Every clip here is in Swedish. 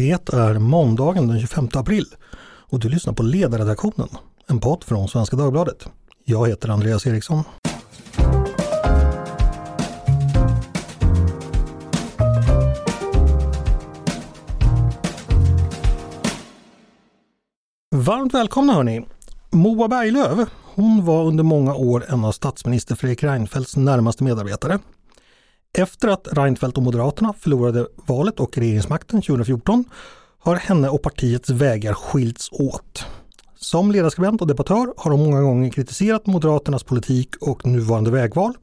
Det är måndagen den 25 april och du lyssnar på Ledarredaktionen, en podd från Svenska Dagbladet. Jag heter Andreas Eriksson. Varmt välkomna hörni! Moa Berglöf, hon var under många år en av statsminister Fredrik Reinfeldts närmaste medarbetare. Efter att Reinfeldt och Moderaterna förlorade valet och regeringsmakten 2014 har henne och partiets vägar skilts åt. Som ledarskribent och debattör har hon många gånger kritiserat Moderaternas politik och nuvarande vägval,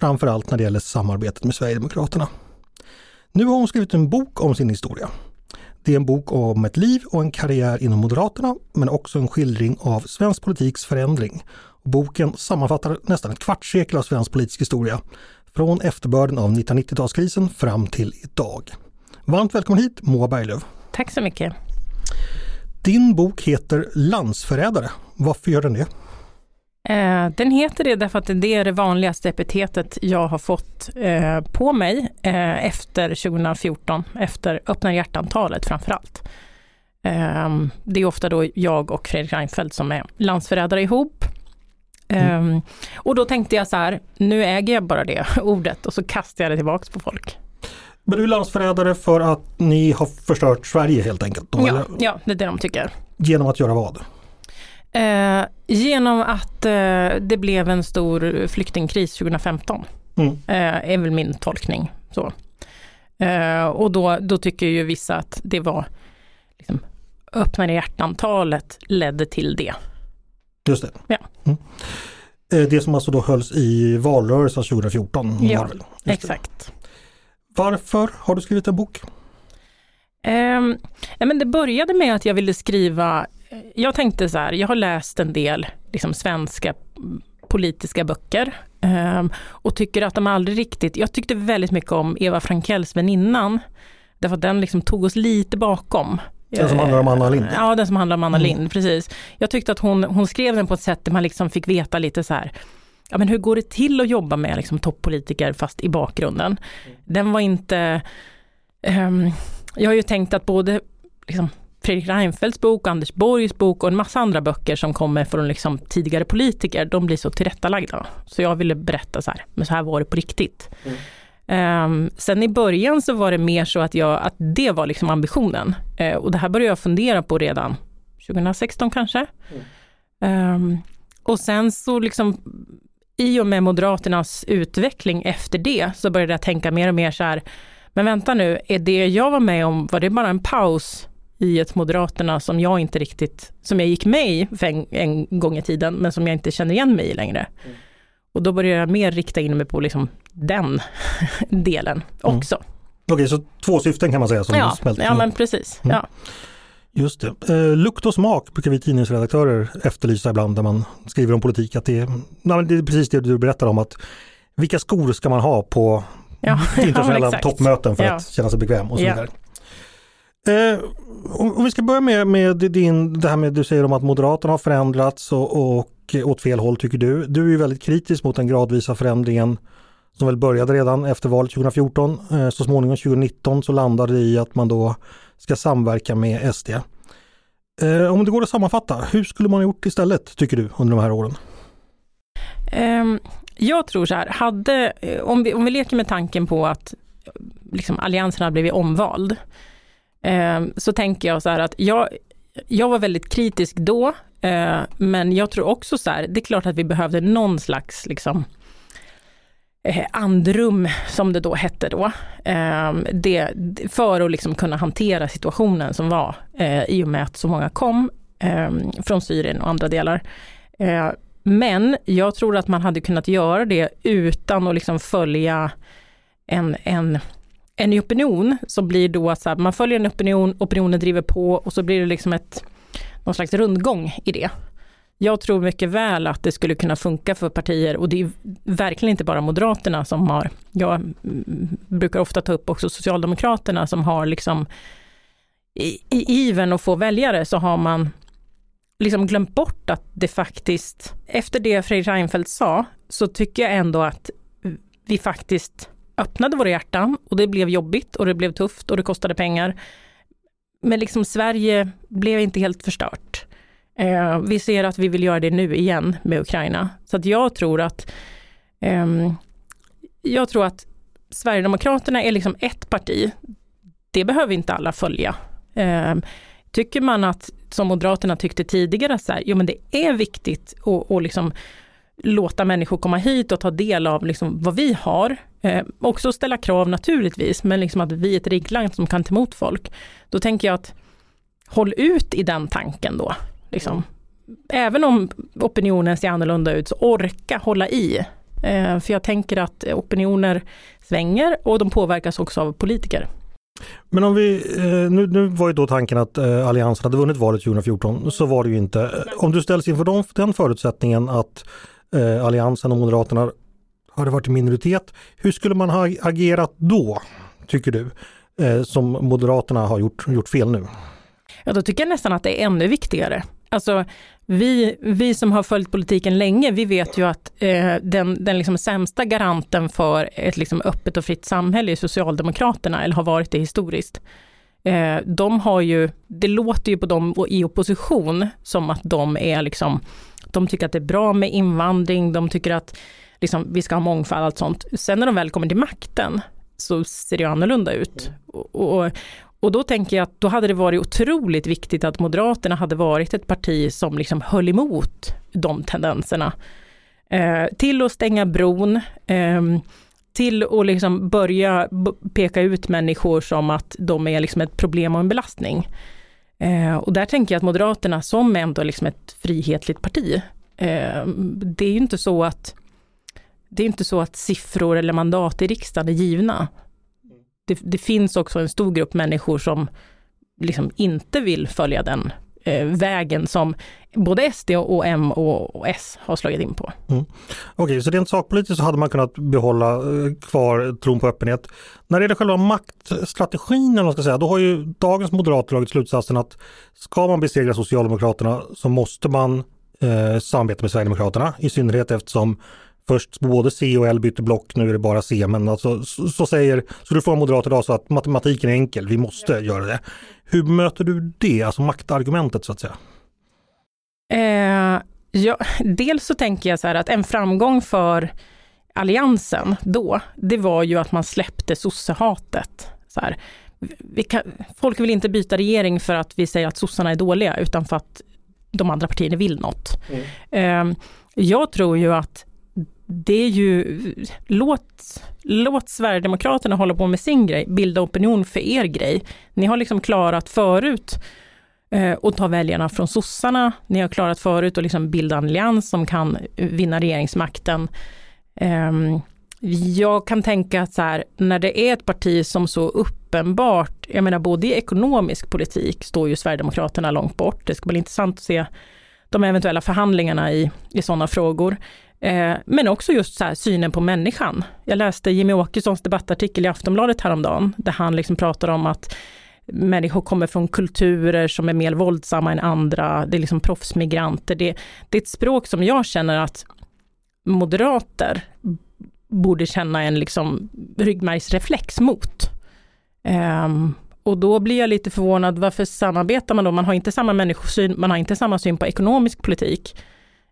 framförallt när det gäller samarbetet med Sverigedemokraterna. Nu har hon skrivit en bok om sin historia. Det är en bok om ett liv och en karriär inom Moderaterna, men också en skildring av svensk politiks förändring. Boken sammanfattar nästan ett kvartssekel av svensk politisk historia, från efterbörden av 1990-talskrisen fram till idag. Varmt välkommen hit Moa Berglöf. Tack så mycket. Din bok heter Landsförrädare. Varför gör den det? Eh, den heter det därför att det är det vanligaste epitetet jag har fått eh, på mig eh, efter 2014, efter öppna hjärtantalet framförallt. Ehm, det är ofta då jag och Fredrik Reinfeldt som är landsförrädare ihop. Mm. Ehm, och då tänkte jag så här, nu äger jag bara det ordet och så kastar jag det tillbaks på folk. Men du är landsförrädare för att ni har förstört Sverige helt enkelt? Då, ja, ja, det är det de tycker. Genom att göra vad? Eh, genom att eh, det blev en stor flyktingkris 2015. Mm. Eh, är väl min tolkning. Så. Eh, och då, då tycker ju vissa att det var liksom, öppnare hjärtantalet ledde till det. Just det. Ja. Mm. Eh, det som alltså då hölls i valrörelsen 2014. Ja, exakt. Varför har du skrivit en bok? Um, ja, men det började med att jag ville skriva, jag tänkte så här, jag har läst en del liksom, svenska politiska böcker um, och tycker att de aldrig riktigt, jag tyckte väldigt mycket om Eva Frankells Väninnan, därför att den liksom tog oss lite bakom. Den som handlar om Anna Lind? Ja, den som handlar om Anna mm. Lind, precis. Jag tyckte att hon, hon skrev den på ett sätt där man liksom fick veta lite så här, ja men hur går det till att jobba med liksom toppolitiker fast i bakgrunden? Den var inte, um, jag har ju tänkt att både liksom, Fredrik Reinfeldts bok, Anders Borgs bok och en massa andra böcker som kommer från liksom tidigare politiker, de blir så tillrättalagda. Så jag ville berätta så här, men så här var det på riktigt. Mm. Um, sen i början så var det mer så att, jag, att det var liksom ambitionen. Uh, och det här började jag fundera på redan 2016 kanske. Mm. Um, och sen så liksom i och med Moderaternas utveckling efter det så började jag tänka mer och mer så här, men vänta nu, är det jag var med om, var det bara en paus i ett Moderaterna som jag inte riktigt, som jag gick med i en, en gång i tiden, men som jag inte känner igen mig i längre. Mm. Och då började jag mer rikta in mig på liksom den delen mm. också. Mm. Okej, okay, så två syften kan man säga som ja, smälter Ja, men precis. Mm. Ja. Just det. Eh, lukt och smak brukar vi tidningsredaktörer efterlysa ibland när man skriver om politik. Att det, är, nej, det är precis det du berättar om att vilka skor ska man ha på ja, internationella ja, toppmöten för ja. att känna sig bekväm och så vidare. Eh, om vi ska börja med, med din, det här med du säger om att Moderaterna har förändrats och, och Eh, åt fel håll tycker du. Du är ju väldigt kritisk mot den gradvisa förändringen som väl började redan efter valet 2014. Eh, så småningom 2019 så landade det i att man då ska samverka med SD. Eh, om det går att sammanfatta, hur skulle man ha gjort istället tycker du under de här åren? Ehm, jag tror så här, hade, om vi, om vi leker med tanken på att liksom, Alliansen har blivit omvald, ehm, så tänker jag så här att jag, jag var väldigt kritisk då, eh, men jag tror också så här, det är klart att vi behövde någon slags liksom, eh, andrum, som det då hette då, eh, det, för att liksom kunna hantera situationen som var eh, i och med att så många kom eh, från Syrien och andra delar. Eh, men jag tror att man hade kunnat göra det utan att liksom följa en, en, en opinion som blir då att här, man följer en opinion, opinionen driver på och så blir det liksom ett, någon slags rundgång i det. Jag tror mycket väl att det skulle kunna funka för partier och det är verkligen inte bara Moderaterna som har, jag brukar ofta ta upp också Socialdemokraterna som har liksom i, i iven att få väljare så har man liksom glömt bort att det faktiskt, efter det Fredrik Reinfeldt sa, så tycker jag ändå att vi faktiskt öppnade våra hjärtan och det blev jobbigt och det blev tufft och det kostade pengar. men liksom Sverige blev inte helt förstört. Eh, vi ser att vi vill göra det nu igen med Ukraina. Så att jag tror att eh, jag tror att Sverigedemokraterna är liksom ett parti. Det behöver inte alla följa. Eh, tycker man att, som Moderaterna tyckte tidigare, så här, jo men det är viktigt att, och liksom låta människor komma hit och ta del av liksom vad vi har. Eh, också ställa krav naturligtvis, men liksom att vi är ett rikt som kan ta emot folk. Då tänker jag att håll ut i den tanken då. Liksom. Även om opinionen ser annorlunda ut, så orka hålla i. Eh, för jag tänker att opinioner svänger och de påverkas också av politiker. Men om vi, eh, nu, nu var ju då tanken att eh, Alliansen hade vunnit valet 2014, så var det ju inte. Eh, om du ställs inför de, den förutsättningen att eh, Alliansen och Moderaterna hade varit i minoritet, hur skulle man ha agerat då, tycker du, eh, som Moderaterna har gjort, gjort fel nu? Ja, då tycker jag nästan att det är ännu viktigare. Alltså, vi, vi som har följt politiken länge, vi vet ju att eh, den, den liksom sämsta garanten för ett liksom öppet och fritt samhälle är Socialdemokraterna, eller har varit det historiskt. Eh, de har ju, det låter ju på dem i opposition som att de är liksom, de tycker att det är bra med invandring, de tycker att liksom, vi ska ha mångfald och allt sånt. Sen när de väl kommer till makten så ser det annorlunda ut. Och, och, och då tänker jag att då hade det varit otroligt viktigt att Moderaterna hade varit ett parti som liksom höll emot de tendenserna. Eh, till att stänga bron, eh, till att liksom börja peka ut människor som att de är liksom ett problem och en belastning. Eh, och där tänker jag att Moderaterna som ändå liksom ett frihetligt parti, eh, det är ju inte så att det är inte så att siffror eller mandat i riksdagen är givna det, det, finns också en stor grupp människor som liksom inte vill följa den eh, vägen som både SD och M och, S har slagit in på. Mm. Okej, okay, så rent sakpolitiskt så hade man kunnat behålla eh, kvar tron på öppenhet. När det gäller själva maktstrategin, eller man ska säga, då har ju dagens moderater dragit slutsatsen att ska man besegra Socialdemokraterna så måste man eh, samarbeta med Sverigedemokraterna, i synnerhet eftersom Först både C och L bytte block, nu är det bara C. Men alltså, så, så säger, så du får moderater idag så att matematiken är enkel, vi måste göra det. Hur möter du det, alltså maktargumentet så att säga? Eh, ja, dels så tänker jag så här att en framgång för Alliansen då, det var ju att man släppte sossehatet. Så här, kan, folk vill inte byta regering för att vi säger att sossarna är dåliga, utan för att de andra partierna vill något. Mm. Eh, jag tror ju att det är ju, låt, låt Sverigedemokraterna hålla på med sin grej, bilda opinion för er grej. Ni har liksom klarat förut eh, att ta väljarna från sossarna. Ni har klarat förut att liksom bilda en allians som kan eh, vinna regeringsmakten. Eh, jag kan tänka att så här, när det är ett parti som så uppenbart, jag menar både i ekonomisk politik står ju Sverigedemokraterna långt bort. Det ska bli intressant att se de eventuella förhandlingarna i, i sådana frågor. Eh, men också just så här, synen på människan. Jag läste Jimmy Åkessons debattartikel i Aftonbladet häromdagen, där han liksom pratar om att människor kommer från kulturer som är mer våldsamma än andra, det är liksom proffsmigranter. Det, det är ett språk som jag känner att moderater borde känna en liksom ryggmärgsreflex mot. Um, och då blir jag lite förvånad, varför samarbetar man då? Man har inte samma människosyn, man har inte samma syn på ekonomisk politik.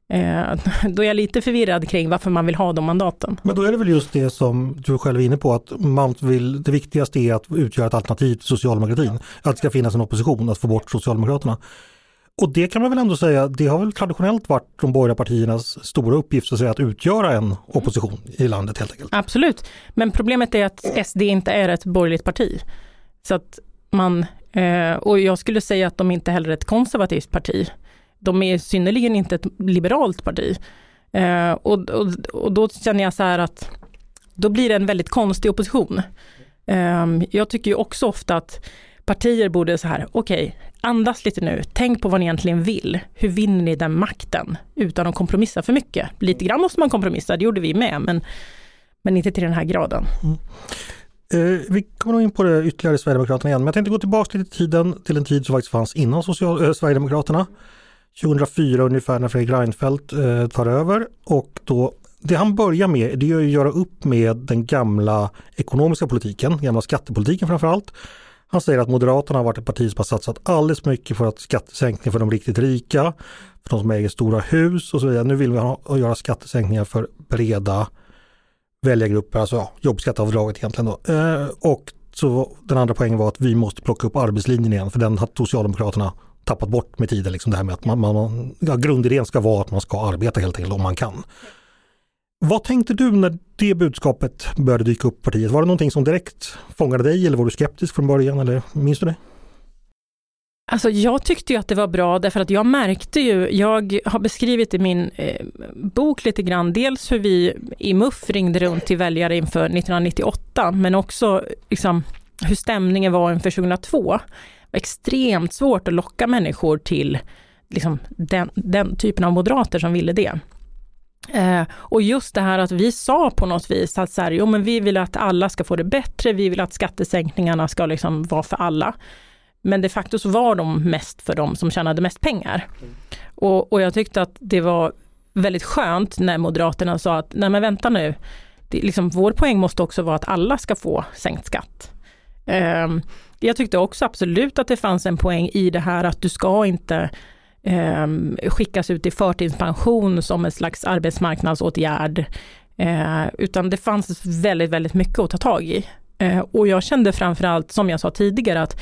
Eh, då är jag lite förvirrad kring varför man vill ha de mandaten. Men då är det väl just det som du själv är inne på att man vill, det viktigaste är att utgöra ett alternativ till socialdemokratin. Att det ska finnas en opposition, att få bort Socialdemokraterna. Och det kan man väl ändå säga, det har väl traditionellt varit de borgerliga partiernas stora uppgift att, säga, att utgöra en opposition i landet helt enkelt. Absolut, men problemet är att SD inte är ett borgerligt parti. Så att man, eh, och jag skulle säga att de inte heller är ett konservativt parti de är synnerligen inte ett liberalt parti. Eh, och, och, och, då känner jag så här att då blir det en väldigt konstig opposition. Eh, jag tycker ju också ofta att partier borde så här, okej, okay, andas lite nu, tänk på vad ni egentligen vill. Hur vinner ni den makten utan att kompromissa för mycket? Lite grann måste man kompromissa, det gjorde vi med, men, men inte till den här graden. Mm. Eh, vi kommer nog in på det ytterligare i Sverigedemokraterna igen, men jag tänkte gå tillbaka lite tiden till en tid som faktiskt fanns innan social, eh, Sverigedemokraterna. 2004 ungefär när Fredrik Reinfeldt eh, tar över och då det han börjar med det är att göra upp med den gamla ekonomiska politiken, gamla skattepolitiken framförallt. Han säger att Moderaterna har varit ett parti som har satsat alldeles mycket för att skattesänkningar för de riktigt rika, för de som äger stora hus och så vidare. Nu vill vi ha, göra skattesänkningar för breda väljargrupper, alltså ja, jobbskatteavdraget egentligen då. Eh, och så den andra poängen var att vi måste plocka upp arbetslinjen igen, för den har Socialdemokraterna tappat bort med tiden. Liksom det här med att man, man, ja, grundidén ska vara att man ska arbeta helt enkelt om man kan. Vad tänkte du när det budskapet började dyka upp i partiet? Var det någonting som direkt fångade dig eller var du skeptisk från början eller minns du det? Alltså jag tyckte ju att det var bra därför att jag märkte ju, jag har beskrivit i min eh, bok lite grann, dels hur vi i MUF ringde runt till väljare inför 1998, men också liksom, hur stämningen var inför 2002. Extremt svårt att locka människor till liksom, den, den typen av moderater som ville det. Eh, och just det här att vi sa på något vis att så här, jo, men vi vill att alla ska få det bättre, vi vill att skattesänkningarna ska liksom vara för alla. Men de facto så var de mest för de som tjänade mest pengar. Mm. Och, och, jag tyckte att det var väldigt skönt när Moderaterna sa att nej men vänta nu, det, liksom, vår poäng måste också vara att alla ska få sänkt skatt. Eh, jag tyckte också absolut att det fanns en poäng i det här att du ska inte eh, skickas ut i förtidspension som en slags arbetsmarknadsåtgärd. Eh, utan det fanns väldigt, väldigt mycket att ta tag i. Eh, och jag kände framförallt, som jag sa tidigare, att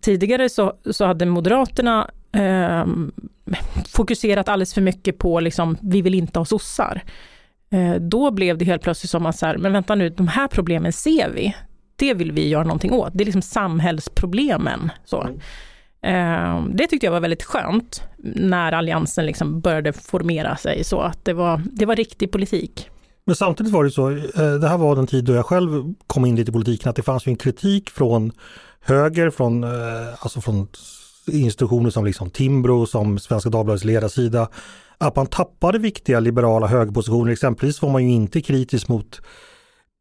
Tidigare så, så hade Moderaterna eh, fokuserat alldeles för mycket på liksom, vi vill inte ha sossar. Eh, då blev det helt plötsligt som att, så här, men vänta nu, de här problemen ser vi. Det vill vi göra någonting åt. Det är liksom samhällsproblemen. Så. Mm. Eh, det tyckte jag var väldigt skönt när alliansen liksom började formera sig så att det var, det var riktig politik. Men samtidigt var det så, eh, det här var den tid då jag själv kom in lite i politiken, att det fanns ju en kritik från höger, från, eh, alltså från institutioner som liksom Timbro, som Svenska Dagbladets ledarsida, att man tappade viktiga liberala högerpositioner. Exempelvis var man ju inte kritisk mot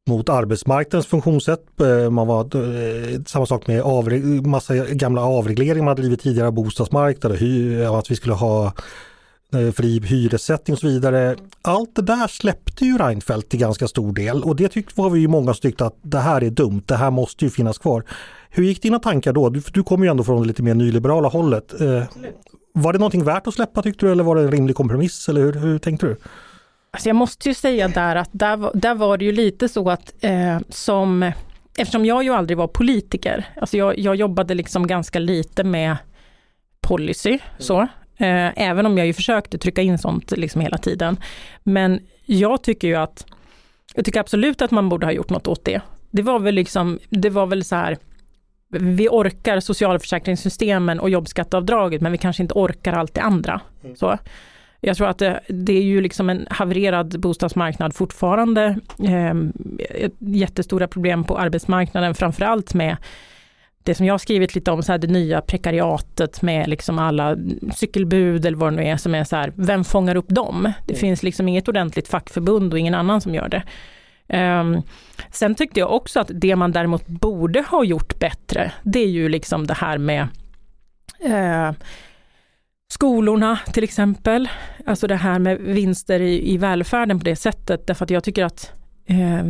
mot arbetsmarknadens funktionssätt. Eh, man var, samma sak med avre- massa gamla avregleringar man hade drivit tidigare, bostadsmarknaden, att vi skulle ha Eh, fri hyressättning och så vidare. Allt det där släppte ju Reinfeldt till ganska stor del och det tyckte, var vi ju många som tyckte att det här är dumt, det här måste ju finnas kvar. Hur gick dina tankar då? Du, du kommer ju ändå från det lite mer nyliberala hållet. Eh, var det någonting värt att släppa tyckte du eller var det en rimlig kompromiss eller hur, hur tänkte du? Alltså jag måste ju säga där att där, där var det ju lite så att eh, som, eftersom jag ju aldrig var politiker, alltså jag, jag jobbade liksom ganska lite med policy så, Eh, även om jag ju försökte trycka in sånt liksom hela tiden. Men jag tycker ju att, jag tycker absolut att man borde ha gjort något åt det. Det var väl liksom, det var väl så här, vi orkar socialförsäkringssystemen och jobbskatteavdraget men vi kanske inte orkar allt det andra. Mm. Så. Jag tror att det, det, är ju liksom en havererad bostadsmarknad fortfarande. Eh, jättestora problem på arbetsmarknaden, framförallt med det som jag har skrivit lite om, så här, det nya prekariatet med liksom alla cykelbud eller vad det nu är som är så här, vem fångar upp dem? Det mm. finns liksom inget ordentligt fackförbund och ingen annan som gör det. Um, sen tyckte jag också att det man däremot borde ha gjort bättre, det är ju liksom det här med uh, skolorna till exempel. Alltså det här med vinster i, i välfärden på det sättet, därför att jag tycker att eh,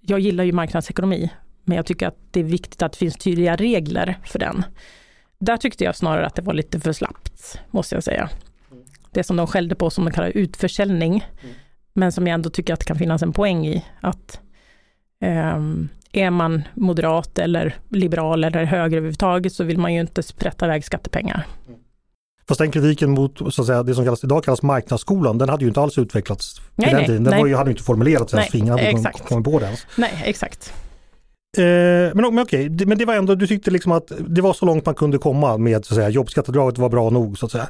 jag gillar ju marknadsekonomi men jag tycker att det är viktigt att det finns tydliga regler för den. Där tyckte jag snarare att det var lite för slappt, måste jag säga. Det som de skällde på som de kallar utförsäljning, mm. men som jag ändå tycker att det kan finnas en poäng i. Att eh, är man moderat eller liberal eller höger överhuvudtaget så vill man ju inte sprätta iväg skattepengar. Mm. Fast den kritiken mot så att säga, det som kallas, idag kallas marknadsskolan, den hade ju inte alls utvecklats nej, den nej, tiden. Den nej. Var ju, hade inte formulerats ens, ingen hade kommit på det ens. Nej, exakt. Eh, men, men okej, det, men det var ändå, du tyckte liksom att det var så långt man kunde komma med så att säga, jobbskatteavdraget var bra nog så att säga.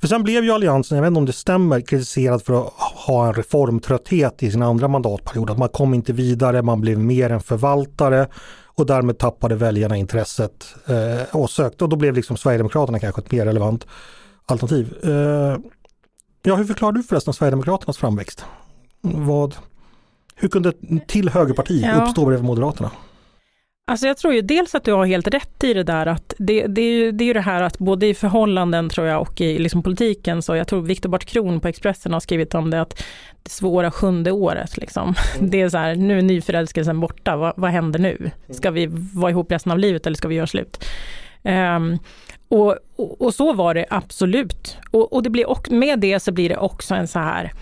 För sen blev ju Alliansen, jag vet inte om det stämmer, kritiserad för att ha en reformtrötthet i sin andra mandatperiod. Att man kom inte vidare, man blev mer en förvaltare och därmed tappade väljarna intresset eh, och sökte och då blev liksom Sverigedemokraterna kanske ett mer relevant alternativ. Eh, ja, hur förklarar du förresten Sverigedemokraternas framväxt? Vad, hur kunde ett till högerparti ja. uppstå bredvid Moderaterna? Alltså jag tror ju dels att du har helt rätt i det där att det, det, är, ju, det är ju det här att både i förhållanden tror jag och i liksom politiken så jag tror Viktor Bart Kron på Expressen har skrivit om det att det svåra sjunde året liksom. Mm. Det är så här, nu är nyförälskelsen borta, vad, vad händer nu? Mm. Ska vi vara ihop resten av livet eller ska vi göra slut? Um, och, och, och, så var det absolut. Och, och det blir, och med det så blir det också en så här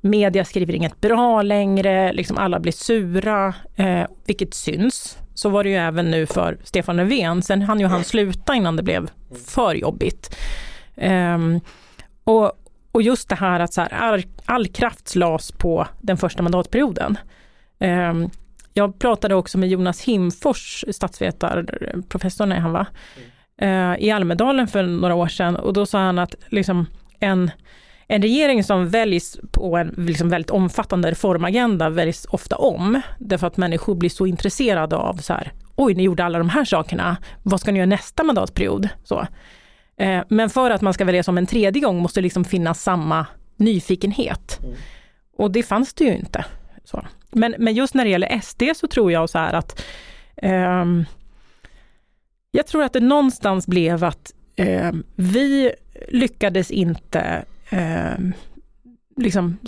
media skriver inget bra längre, liksom alla blir sura, eh, vilket syns. Så var det ju även nu för Stefan Löfven. Sen hann ju han sluta innan det blev för jobbigt. Um, och, och just det här att så här, all, all kraft lades på den första mandatperioden. Um, jag pratade också med Jonas Himfors, statsvetarprofessorn är han va? Mm. Uh, i Almedalen för några år sedan och då sa han att liksom en en regering som väljs på en liksom väldigt omfattande reformagenda väljs ofta om, därför att människor blir så intresserade av så här, oj, ni gjorde alla de här sakerna, vad ska ni göra nästa mandatperiod? Så. Eh, men för att man ska väljas om en tredje gång måste det liksom finnas samma nyfikenhet. Mm. Och det fanns det ju inte. Så. Men, men just när det gäller SD så tror jag så här att eh, jag tror att det någonstans blev att eh, vi lyckades inte eh, liksom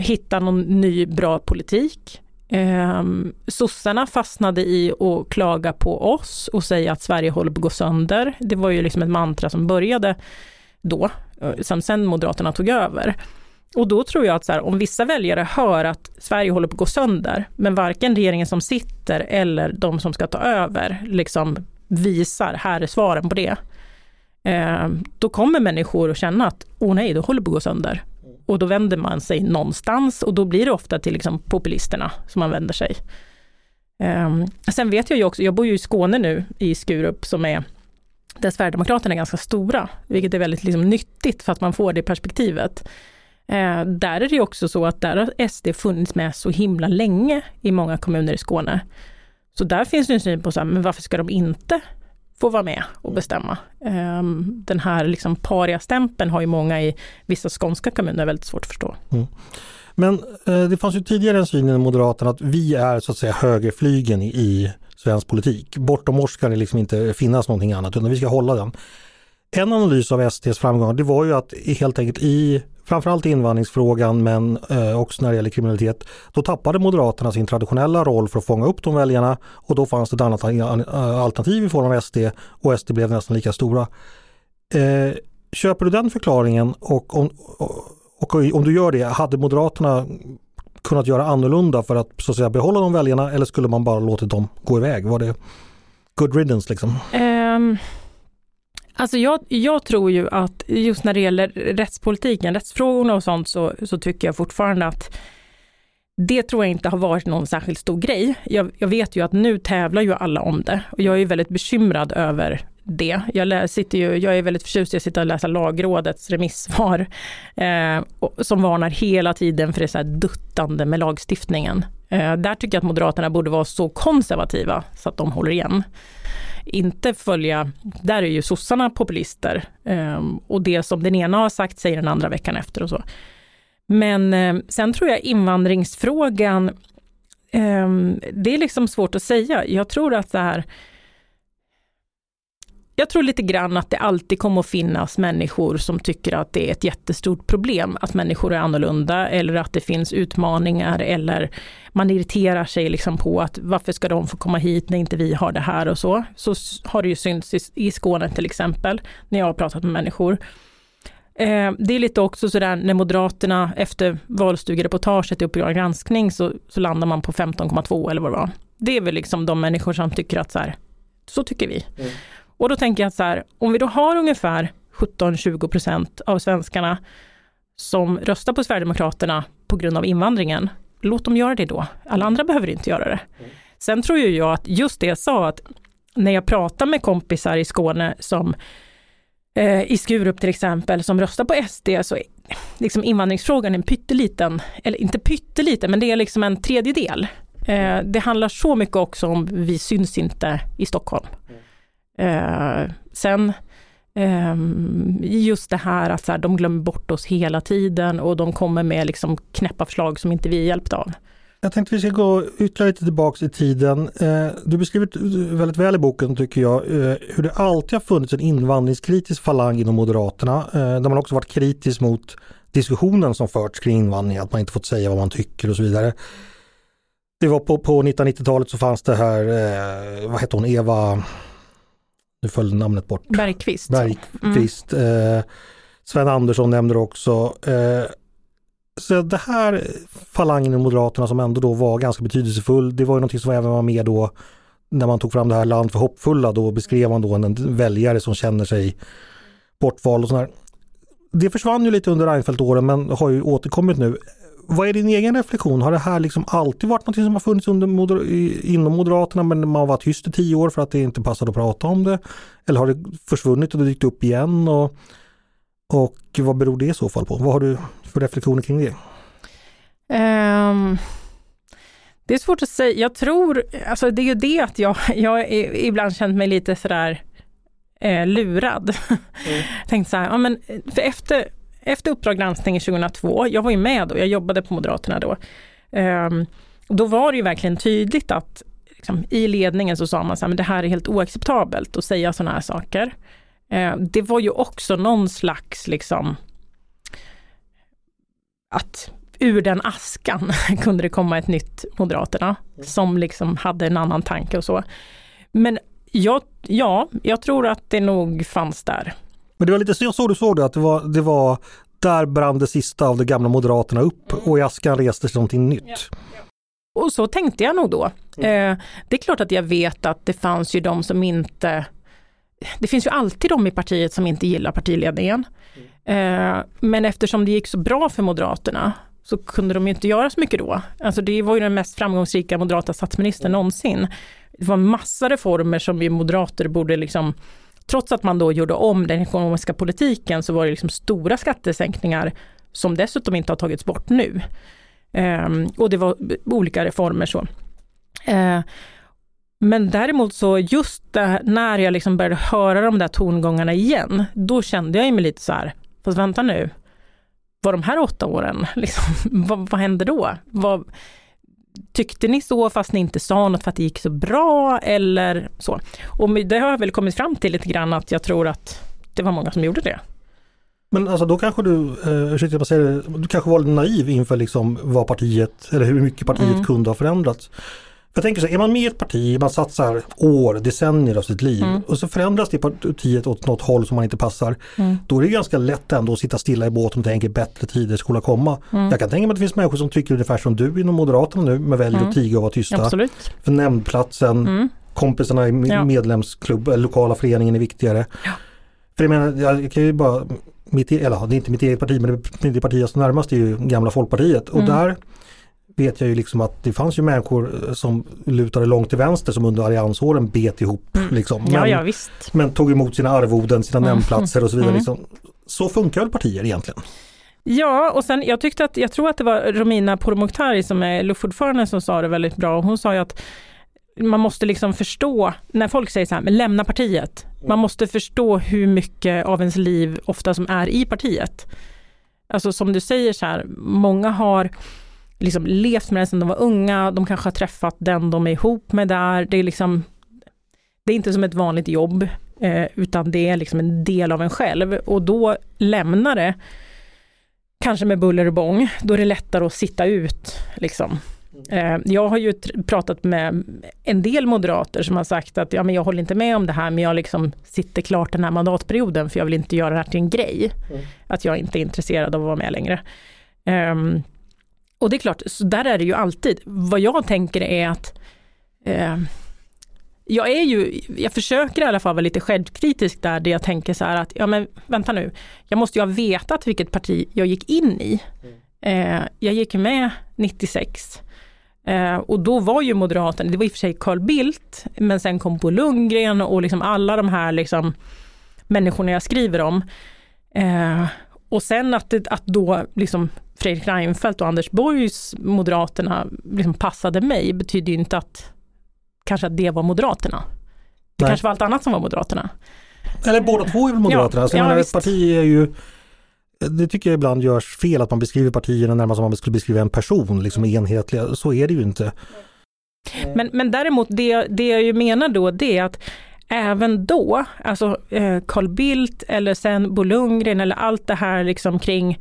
hitta någon ny bra politik. Eh, sossarna fastnade i att klaga på oss och säga att Sverige håller på att gå sönder. Det var ju liksom ett mantra som började då, eh, som sen Moderaterna tog över. Och då tror jag att så här, om vissa väljare hör att Sverige håller på att gå sönder, men varken regeringen som sitter eller de som ska ta över liksom visar, här är svaren på det, eh, då kommer människor att känna att, åh nej, då håller på att gå sönder. Och då vänder man sig någonstans och då blir det ofta till liksom populisterna som man vänder sig. Eh, sen vet jag ju också, jag bor ju i Skåne nu, i Skurup, som är där Sverigedemokraterna är ganska stora, vilket är väldigt liksom, nyttigt för att man får det perspektivet. Eh, där är det också så att där har SD funnits med så himla länge i många kommuner i Skåne. Så där finns det en syn på så här, men varför ska de inte få vara med och bestämma. Um, den här liksom paria-stämpeln har ju många i vissa skånska kommuner väldigt svårt att förstå. Mm. Men eh, det fanns ju tidigare en syn i Moderaterna att vi är så att säga högerflygen i, i svensk politik. Bortom oss ska det liksom inte finnas någonting annat utan vi ska hålla den. En analys av SDs framgångar det var ju att helt enkelt i framförallt invandringsfrågan men eh, också när det gäller kriminalitet, då tappade Moderaterna sin traditionella roll för att fånga upp de väljarna och då fanns det ett annat eh, alternativ i form av SD och SD blev nästan lika stora. Eh, köper du den förklaringen och om, och, och om du gör det, hade Moderaterna kunnat göra annorlunda för att så att säga behålla de väljarna eller skulle man bara låtit dem gå iväg? Var det good riddance liksom? Um, Alltså jag, jag, tror ju att just när det gäller rättspolitiken, rättsfrågorna och sånt, så, så tycker jag fortfarande att det tror jag inte har varit någon särskilt stor grej. Jag, jag, vet ju att nu tävlar ju alla om det och jag är väldigt bekymrad över det. Jag, sitter ju, jag är väldigt förtjust i att sitta och läsa lagrådets remissvar eh, som varnar hela tiden för det så här duttande med lagstiftningen. Eh, där tycker jag att Moderaterna borde vara så konservativa så att de håller igen inte följa, där är ju sossarna populister ehm, och det som den ena har sagt säger den andra veckan efter och så. Men ehm, sen tror jag invandringsfrågan, ehm, det är liksom svårt att säga. Jag tror att det här jag tror lite grann att det alltid kommer att finnas människor som tycker att det är ett jättestort problem att människor är annorlunda eller att det finns utmaningar eller man irriterar sig liksom på att varför ska de få komma hit när inte vi har det här och så. Så har det ju synts i, Skåne till exempel, när jag har pratat med människor. Eh, det är lite också sådär när Moderaterna efter valstugereportaget i Uppdrag granskning så, så landar man på 15,2 eller vad det var. Det är väl liksom de människor som tycker att så här, så tycker vi. Mm. Och då tänker jag att så här, om vi då har ungefär 17-20 procent av svenskarna som röstar på Sverigedemokraterna på grund av invandringen, låt dem göra det då. Alla andra behöver inte göra det. Sen tror ju jag att just det jag sa, att när jag pratar med kompisar i Skåne som eh, i Skurup till exempel, som röstar på SD, så är liksom invandringsfrågan en pytteliten, eller inte pytteliten, men det är liksom en tredjedel. Eh, det handlar så mycket också om vi syns inte i Stockholm. Eh, sen eh, just det här att så här, de glömmer bort oss hela tiden och de kommer med liksom knäppa förslag som inte vi är hjälpta av. Jag tänkte vi ska gå ytterligare lite tillbaks i tiden. Eh, du beskriver väldigt väl i boken tycker jag eh, hur det alltid har funnits en invandringskritisk falang inom Moderaterna. Eh, där man också varit kritisk mot diskussionen som förts kring invandring, att man inte fått säga vad man tycker och så vidare. Det var på, på 1990-talet så fanns det här, vad hette hon, Eva, nu föll namnet bort. Bergqvist. Bergqvist. Mm. Sven Andersson nämnde också. Så det här falangen i Moderaterna som ändå då var ganska betydelsefull, det var ju någonting som även var med då när man tog fram det här Land för hoppfulla, då beskrev man då en väljare som känner sig bortvald och sådär. Det försvann ju lite under Reinfeldt-åren men har ju återkommit nu. Vad är din egen reflektion? Har det här liksom alltid varit något som har funnits under moder inom Moderaterna men man var tyst i tio år för att det inte passade att prata om det? Eller har det försvunnit och dykt upp igen? Och, och vad beror det i så fall på? Vad har du för reflektioner kring det? Um, det är svårt att säga. Jag tror, alltså det är ju det att jag, jag ibland känt mig lite sådär eh, lurad. Mm. Tänkte så här, ja men för efter, efter Uppdrag granskning 2002, jag var ju med då, jag jobbade på Moderaterna då. Um, då var det ju verkligen tydligt att liksom, i ledningen så sa man så här, men det här är helt oacceptabelt att säga sådana här saker. Uh, det var ju också någon slags liksom att ur den askan kunde det komma ett nytt Moderaterna som liksom hade en annan tanke och så. Men jag, ja, jag tror att det nog fanns där. Men det var lite så du såg det, att det var, det var där brann det sista av de gamla Moderaterna upp och i askan restes någonting nytt. Och så tänkte jag nog då. Mm. Eh, det är klart att jag vet att det fanns ju de som inte det finns ju alltid de i partiet som inte gillar partiledningen. Eh, men eftersom det gick så bra för Moderaterna så kunde de ju inte göra så mycket då. Alltså det var ju den mest framgångsrika moderata statsministern någonsin. Det var massa reformer som vi moderater borde liksom Trots att man då gjorde om den ekonomiska politiken så var det liksom stora skattesänkningar som dessutom inte har tagits bort nu. Um, och det var olika reformer så. Uh, men däremot så just det, när jag liksom började höra de där tongångarna igen, då kände jag mig lite så här, fast vänta nu, var de här åtta åren, liksom, vad, vad hände då? Vad, tyckte ni så fast ni inte sa något för att det gick så bra eller så? Och det har jag väl kommit fram till lite grann att jag tror att det var många som gjorde det. Men alltså då kanske du, eh, ursäkta jag säger det, du kanske var lite naiv inför liksom vad partiet, eller hur mycket partiet mm. kunde ha förändrats. Jag tänker så här, är man med i ett parti, man satsar år, decennier av sitt liv mm. och så förändras det partiet åt något håll som man inte passar. Mm. Då är det ganska lätt ändå att sitta stilla i båten och tänka bättre tider skulle komma. Mm. Jag kan tänka mig att det finns människor som tycker ungefär som du inom Moderaterna nu, men väljer att mm. tiga och vara tysta. Absolut. För nämndplatsen, mm. kompisarna i ja. medlemsklubb, eller lokala föreningen är viktigare. Ja. För jag menar, jag kan ju bara, mitt, e- eller det är inte mitt eget parti, men det parti jag står närmast är ju gamla Folkpartiet och mm. där vet jag ju liksom att det fanns ju människor eh, som lutade långt till vänster som under alliansåren bet ihop. Mm. Liksom. Men, ja, ja, visst. men tog emot sina arvoden, sina mm. nämndplatser och så vidare. Mm. Liksom. Så funkar väl partier egentligen? Ja, och sen jag tyckte att, jag tror att det var Romina Pourmokhtari som är luftordförande som sa det väldigt bra. Hon sa ju att man måste liksom förstå, när folk säger så här, men lämna partiet. Man måste förstå hur mycket av ens liv ofta som är i partiet. Alltså som du säger så här, många har liksom levt med den sedan de var unga, de kanske har träffat den de är ihop med där. Det är liksom, det är inte som ett vanligt jobb, eh, utan det är liksom en del av en själv och då lämnar det, kanske med buller och bång, då är det lättare att sitta ut. Liksom. Eh, jag har ju pratat med en del moderater som har sagt att ja, men jag håller inte med om det här, men jag liksom sitter klart den här mandatperioden, för jag vill inte göra det här till en grej. Mm. Att jag inte är intresserad av att vara med längre. Um, och det är klart, så där är det ju alltid. Vad jag tänker är att eh, jag är ju, jag försöker i alla fall vara lite självkritisk där, där jag tänker så här att, ja men vänta nu, jag måste ju ha vetat vilket parti jag gick in i. Eh, jag gick med 96 eh, och då var ju Moderaterna, det var i och för sig Carl Bildt, men sen kom Bo Lundgren och liksom alla de här liksom människorna jag skriver om. Eh, och sen att, det, att då liksom Fredrik Reinfeldt och Anders Borgs Moderaterna liksom passade mig betyder ju inte att kanske att det var Moderaterna. Det Nej. kanske var allt annat som var Moderaterna. Eller båda två är väl Moderaterna. Ja, alltså, ja, menar, ett parti är ju det tycker jag ibland görs fel att man beskriver partierna närmast som man skulle beskriva en person, liksom enhetliga. Så är det ju inte. Men, men däremot det, det jag ju menar då det är att även då, alltså eh, Carl Bildt eller sen Bo Lundgren eller allt det här liksom kring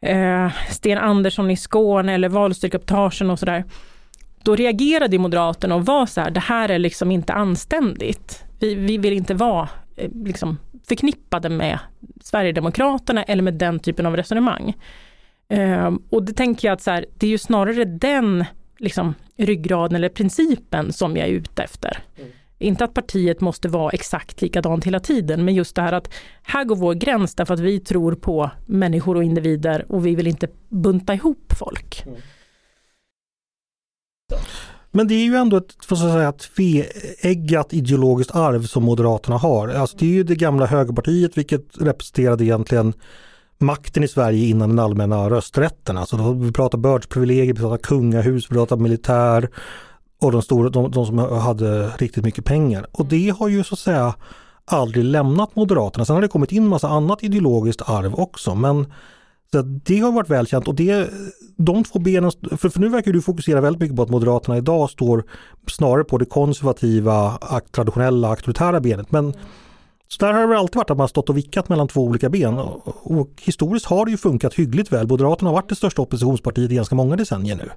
eh, Sten Andersson i Skåne eller valstyrkeupptagen och sådär. Då reagerade Moderaterna och var så här, det här är liksom inte anständigt. Vi, vi vill inte vara eh, liksom förknippade med Sverigedemokraterna eller med den typen av resonemang. Eh, och det tänker jag att så här, det är ju snarare den liksom, ryggraden eller principen som jag är ute efter. Mm. Inte att partiet måste vara exakt likadant hela tiden, men just det här att här går vår gräns därför att vi tror på människor och individer och vi vill inte bunta ihop folk. Mm. Men det är ju ändå ett för att säga, tveeggat ideologiskt arv som Moderaterna har. Alltså det är ju det gamla högerpartiet vilket representerade egentligen makten i Sverige innan den allmänna rösträtten. Alltså vi pratar bördsprivilegier, vi pratar kungahus, vi pratar militär och de, stora, de, de som hade riktigt mycket pengar. Och det har ju så att säga aldrig lämnat Moderaterna. Sen har det kommit in massa annat ideologiskt arv också men så det har varit välkänt och det, de två benen, för, för nu verkar du fokusera väldigt mycket på att Moderaterna idag står snarare på det konservativa, traditionella, auktoritära benet. Men så där har det väl alltid varit att man stått och vickat mellan två olika ben och, och historiskt har det ju funkat hyggligt väl. Moderaterna har varit det största oppositionspartiet i ganska många decennier nu.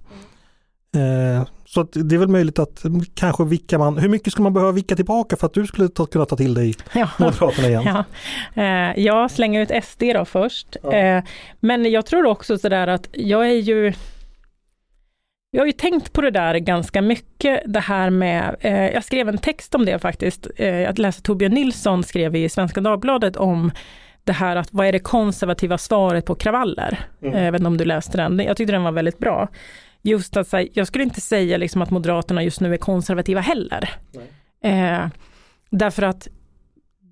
Eh, så det är väl möjligt att kanske vicka man, hur mycket skulle man behöva vicka tillbaka för att du skulle ta, kunna ta till dig ja. Moderaterna igen? Ja, eh, jag slänger ut SD då först. Ja. Eh, men jag tror också sådär att jag är ju jag har ju tänkt på det där ganska mycket, det här med, eh, jag skrev en text om det faktiskt, eh, jag läste Torbjörn Nilsson skrev i Svenska Dagbladet om det här att vad är det konservativa svaret på kravaller? Mm. Eh, jag vet inte om du läste den, jag tyckte den var väldigt bra just att här, jag skulle inte säga liksom att Moderaterna just nu är konservativa heller. Eh, därför att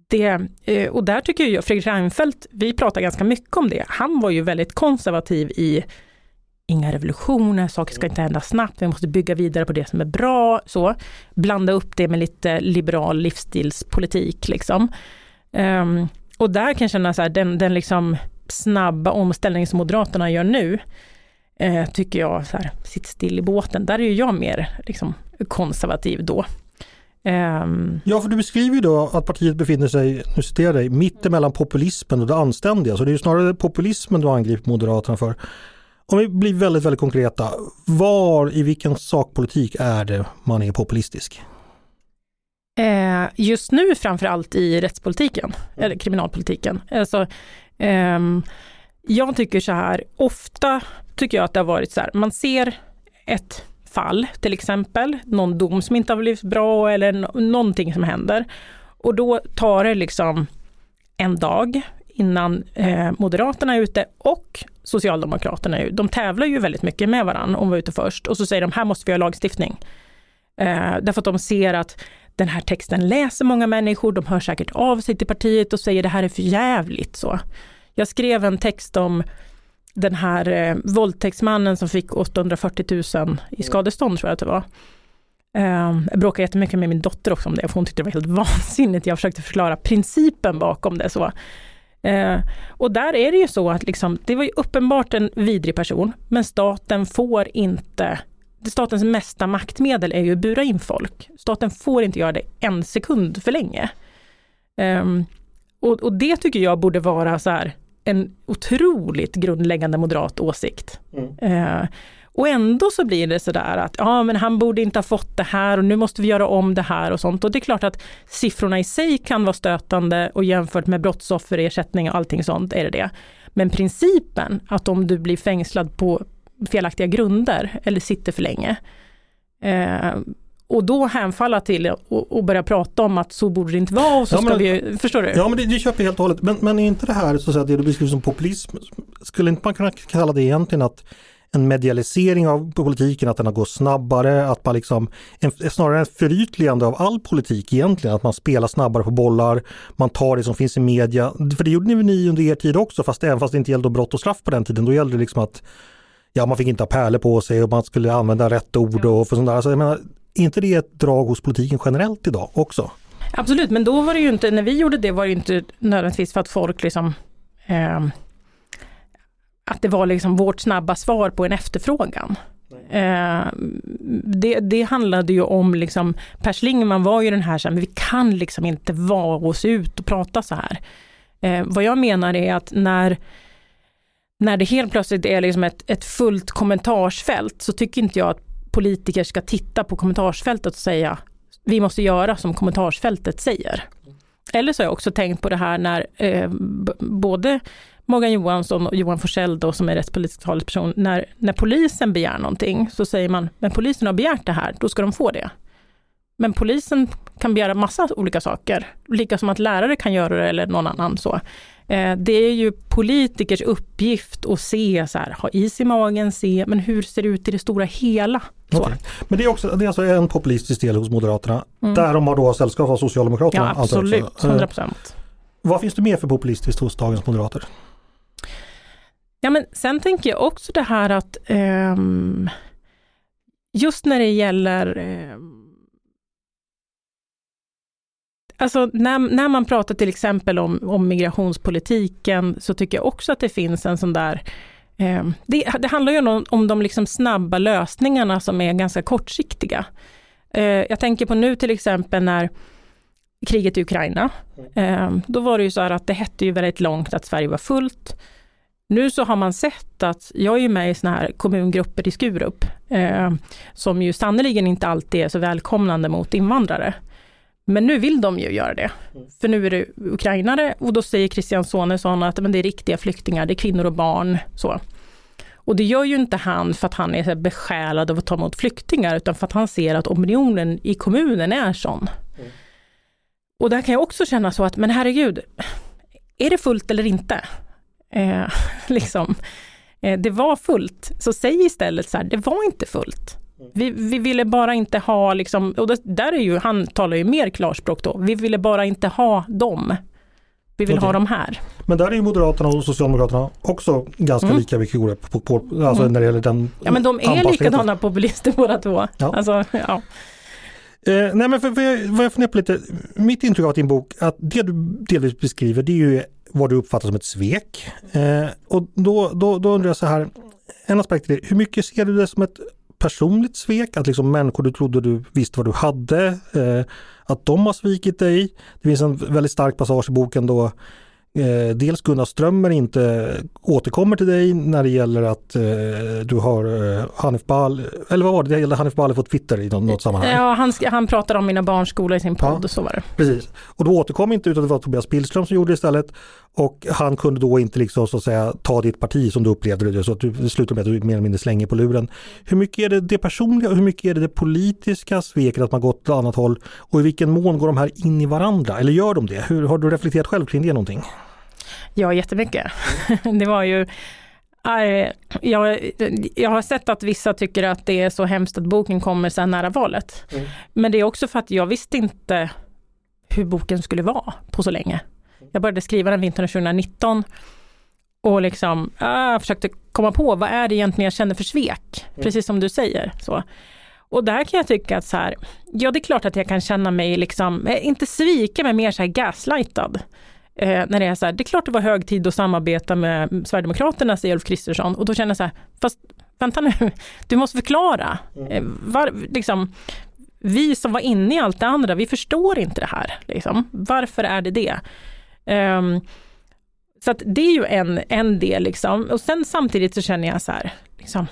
det, eh, och där tycker jag, Fredrik Reinfeldt, vi pratar ganska mycket om det, han var ju väldigt konservativ i inga revolutioner, saker ska inte hända snabbt, vi måste bygga vidare på det som är bra, så. Blanda upp det med lite liberal livsstilspolitik liksom. Um, och där kan jag känna så här, den, den liksom snabba omställning som Moderaterna gör nu, eh, tycker jag, så här, sitt still i båten. Där är ju jag mer liksom, konservativ då. Um, ja, för du beskriver ju då att partiet befinner sig, nu citerar dig, mittemellan populismen och det anständiga. Så det är ju snarare populismen du angriper Moderaterna för. Om vi blir väldigt, väldigt konkreta, var i vilken sakpolitik är det man är populistisk? Eh, just nu framförallt i rättspolitiken, mm. eller kriminalpolitiken. Alltså, eh, jag tycker så här, ofta tycker jag att det har varit så här, man ser ett fall till exempel, någon dom som inte har blivit bra eller någonting som händer. Och då tar det liksom en dag innan eh, Moderaterna är ute och Socialdemokraterna är ute. De tävlar ju väldigt mycket med varandra om vi är ute först och så säger de här måste vi ha lagstiftning. Eh, därför att de ser att den här texten läser många människor, de hör säkert av sig till partiet och säger det här är för jävligt så. Jag skrev en text om den här eh, våldtäktsmannen som fick 840 000 i mm. skadestånd tror jag att det var. Eh, jag bråkade jättemycket med min dotter också om det, för hon tyckte det var helt vansinnigt. Jag försökte förklara principen bakom det. så. Eh, och där är det ju så att liksom, det var ju uppenbart en vidrig person, men staten får inte Statens mesta maktmedel är ju att bura in folk. Staten får inte göra det en sekund för länge. Um, och, och, det tycker jag borde vara så här, en otroligt grundläggande moderat åsikt. Mm. Eh, och ändå så blir det sådär att ja men han borde inte ha fått det här och nu måste vi göra om det här och sånt. Och det är klart att siffrorna i sig kan vara stötande och jämfört med brottsofferersättning och allting sånt är det det. Men principen att om du blir fängslad på felaktiga grunder eller sitter för länge eh, och då hänfalla till och, och börja prata om att så borde det inte vara och så ja, ska men, vi, förstår du? Ja men det, det köper jag helt och hållet. Men, men är inte det här så att säga, det du beskriver som populism, skulle inte man kunna kalla det egentligen att en medialisering av politiken, att den har gått snabbare, att man liksom, en, snarare en förytligande av all politik egentligen, att man spelar snabbare på bollar, man tar det som finns i media. För det gjorde ni under er tid också, fast även fast det inte gällde brott och straff på den tiden, då gällde det liksom att ja, man fick inte ha pärlor på sig och man skulle använda rätt ord och för sånt där. Alltså, jag menar, är inte det ett drag hos politiken generellt idag också? Absolut, men då var det ju inte, när vi gjorde det var det inte nödvändigtvis för att folk liksom eh, att det var liksom vårt snabba svar på en efterfrågan. Eh, det, det, handlade ju om, liksom, Per Schlingmann var ju den här, så här, men vi kan liksom inte vara oss ut och prata så här. Eh, vad jag menar är att när, när det helt plötsligt är liksom ett, ett fullt kommentarsfält så tycker inte jag att politiker ska titta på kommentarsfältet och säga vi måste göra som kommentarsfältet säger. Eller så har jag också tänkt på det här när eh, både Morgan Johansson och Johan Forsell då, som är rättspolitisk talesperson, när, när polisen begär någonting så säger man, men polisen har begärt det här, då ska de få det. Men polisen kan begära massa olika saker, lika som att lärare kan göra det eller någon annan så. Eh, det är ju politikers uppgift att se, så här, ha is i magen, se, men hur ser det ut i det stora hela? Okay. Men det är, också, det är alltså en populistisk del hos Moderaterna, mm. där de har då sällskap av Socialdemokraterna? Ja, absolut, 100 procent. Eh, vad finns det mer för populistiskt hos dagens moderater? Ja, men sen tänker jag också det här att um, just när det gäller um, Alltså när, när man pratar till exempel om, om migrationspolitiken så tycker jag också att det finns en sån där Ehm, det, det, handlar ju om, om de liksom snabba lösningarna som är ganska kortsiktiga. Ehm, jag tänker på nu till exempel när kriget i Ukraina. Ehm, då var det ju så här att det hette ju väldigt långt att Sverige var fullt. Nu så har man sett att, jag är ju med i såna här kommungrupper i Skurup, som ju sannerligen inte alltid är så välkomnande mot invandrare. Men nu vill de ju göra det. Mm. För nu är det ukrainare och då säger Christian Sonesson att men det är riktiga flyktingar, det är kvinnor och barn. Så. Och det gör ju inte han för att han är besjälad av att ta emot flyktingar, utan för att han ser att opinionen i kommunen är sån. Mm. Och där kan jag också känna så att, men herregud, är det fullt eller inte? Eh, liksom. Eh, det var fullt, så säg istället så här, det var inte fullt. Vi, vi ville bara inte ha, liksom, och det, där är ju, han talar ju mer klarspråk då, vi ville bara inte ha dem. Vi vill okay. ha dem här. Men där är ju Moderaterna och Socialdemokraterna också ganska mm. lika mycket på, på, på, alltså mm. när det gäller den Ja men de är likadana populister båda två. Ja. Alltså, ja. Eh, nej men för, för jag, vad jag funderar på lite, mitt intryck av din bok, att det du delvis beskriver det är ju vad du uppfattar som ett svek. Eh, och då, då, då undrar jag så här, en aspekt är hur mycket ser du det som ett personligt svek, att liksom människor du trodde du visste vad du hade, eh, att de har svikit dig. Det finns en väldigt stark passage i boken då Eh, dels Gunnar Strömmer inte återkommer till dig när det gäller att eh, du har eh, Hanif Bal, eller vad var det, det gällde Hanif Bali på Twitter i något, något sammanhang? Ja, han, han pratar om mina barns skola i sin podd, ja, så var det. Precis, och då återkom inte utan det var Tobias Billström som gjorde det istället och han kunde då inte liksom så att säga ta ditt parti som du upplevde det så att du slutade med att du mer eller mindre slänger på luren. Hur mycket är det det personliga och hur mycket är det det politiska sveket att man gått åt ett annat håll och i vilken mån går de här in i varandra eller gör de det? Hur, har du reflekterat själv kring det någonting? Ja, jättemycket. det var ju jag, jag har sett att vissa tycker att det är så hemskt att boken kommer så nära valet. Mm. Men det är också för att jag visste inte hur boken skulle vara på så länge. Jag började skriva den vintern 2019 och liksom äh, försökte komma på vad är det egentligen jag känner för svek, mm. precis som du säger. Så. Och där kan jag tycka att så här, ja det är klart att jag kan känna mig liksom, eh, inte svika men mer så här gaslightad. Eh, när det är så här, det är klart det var hög tid att samarbeta med Sverigedemokraterna, säger Ulf Kristersson. Och då känner jag så här, fast vänta nu, du måste förklara. Mm. Eh, var, liksom, vi som var inne i allt det andra, vi förstår inte det här. Liksom. Varför är det det? Um, så att det är ju en, en del liksom. Och sen samtidigt så känner jag så här, liksom,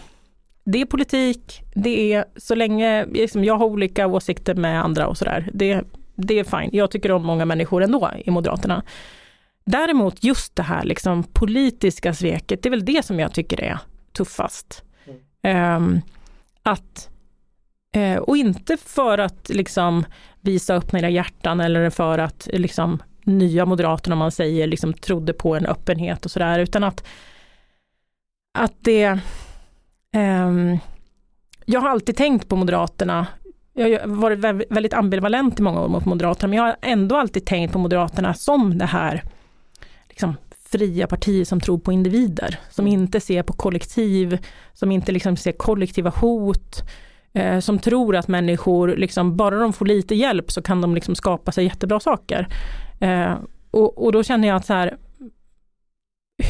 det är politik, det är så länge liksom, jag har olika åsikter med andra och sådär, det, det är fine. Jag tycker om många människor ändå i Moderaterna. Däremot just det här liksom politiska sveket, det är väl det som jag tycker är tuffast. Mm. Um, att, uh, och inte för att liksom visa upp mina hjärtan eller för att liksom nya Moderaterna, om man säger, liksom trodde på en öppenhet och sådär, utan att, att det um, jag har alltid tänkt på Moderaterna jag har varit väldigt ambivalent i många år mot Moderaterna, men jag har ändå alltid tänkt på Moderaterna som det här liksom, fria partiet som tror på individer, som mm. inte ser på kollektiv, som inte liksom ser kollektiva hot, eh, som tror att människor, liksom, bara de får lite hjälp så kan de liksom skapa sig jättebra saker. Eh, och, och, då känner jag att så här,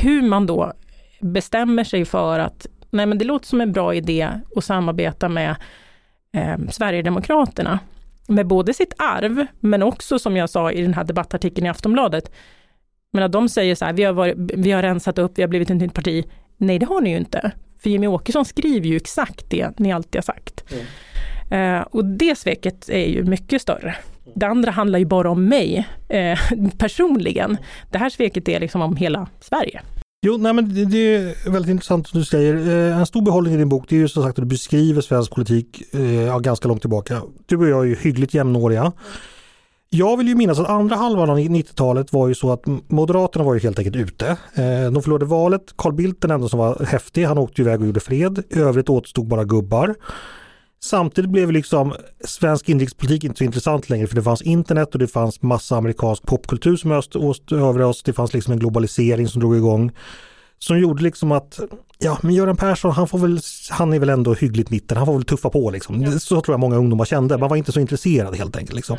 hur man då bestämmer sig för att nej men det låter som en bra idé att samarbeta med eh, Sverigedemokraterna med både sitt arv, men också som jag sa i den här debattartikeln i Aftonbladet, men att de säger så här, vi har, varit, vi har rensat upp, vi har blivit ett nytt parti. Nej, det har ni ju inte. För Jimmy Åkesson skriver ju exakt det ni alltid har sagt. Mm. Uh, och det sveket är ju mycket större. Det andra handlar ju bara om mig eh, personligen. Det här sveket är liksom om hela Sverige. Jo, nej men det, det, är väldigt intressant som du säger. Eh, en stor behållning i din bok det är ju som sagt att du beskriver svensk politik eh, ganska långt tillbaka. Du och jag är ju hyggligt jämnåriga. Jag vill ju minnas att andra halvan av 90-talet var ju så att Moderaterna var ju helt enkelt ute. Eh, de förlorade valet. Carl Bildt den enda som var häftig, han åkte iväg och gjorde fred. I övrigt återstod bara gubbar. Samtidigt blev liksom svensk inrikespolitik inte så intressant längre för det fanns internet och det fanns massa amerikansk popkultur som öst, över oss. Det fanns liksom en globalisering som drog igång. Som gjorde liksom att, ja men Göran Persson han får väl, han är väl ändå hyggligt mitten, han får väl tuffa på liksom. Ja. Så tror jag många ungdomar kände, man var inte så intresserad helt enkelt. Liksom.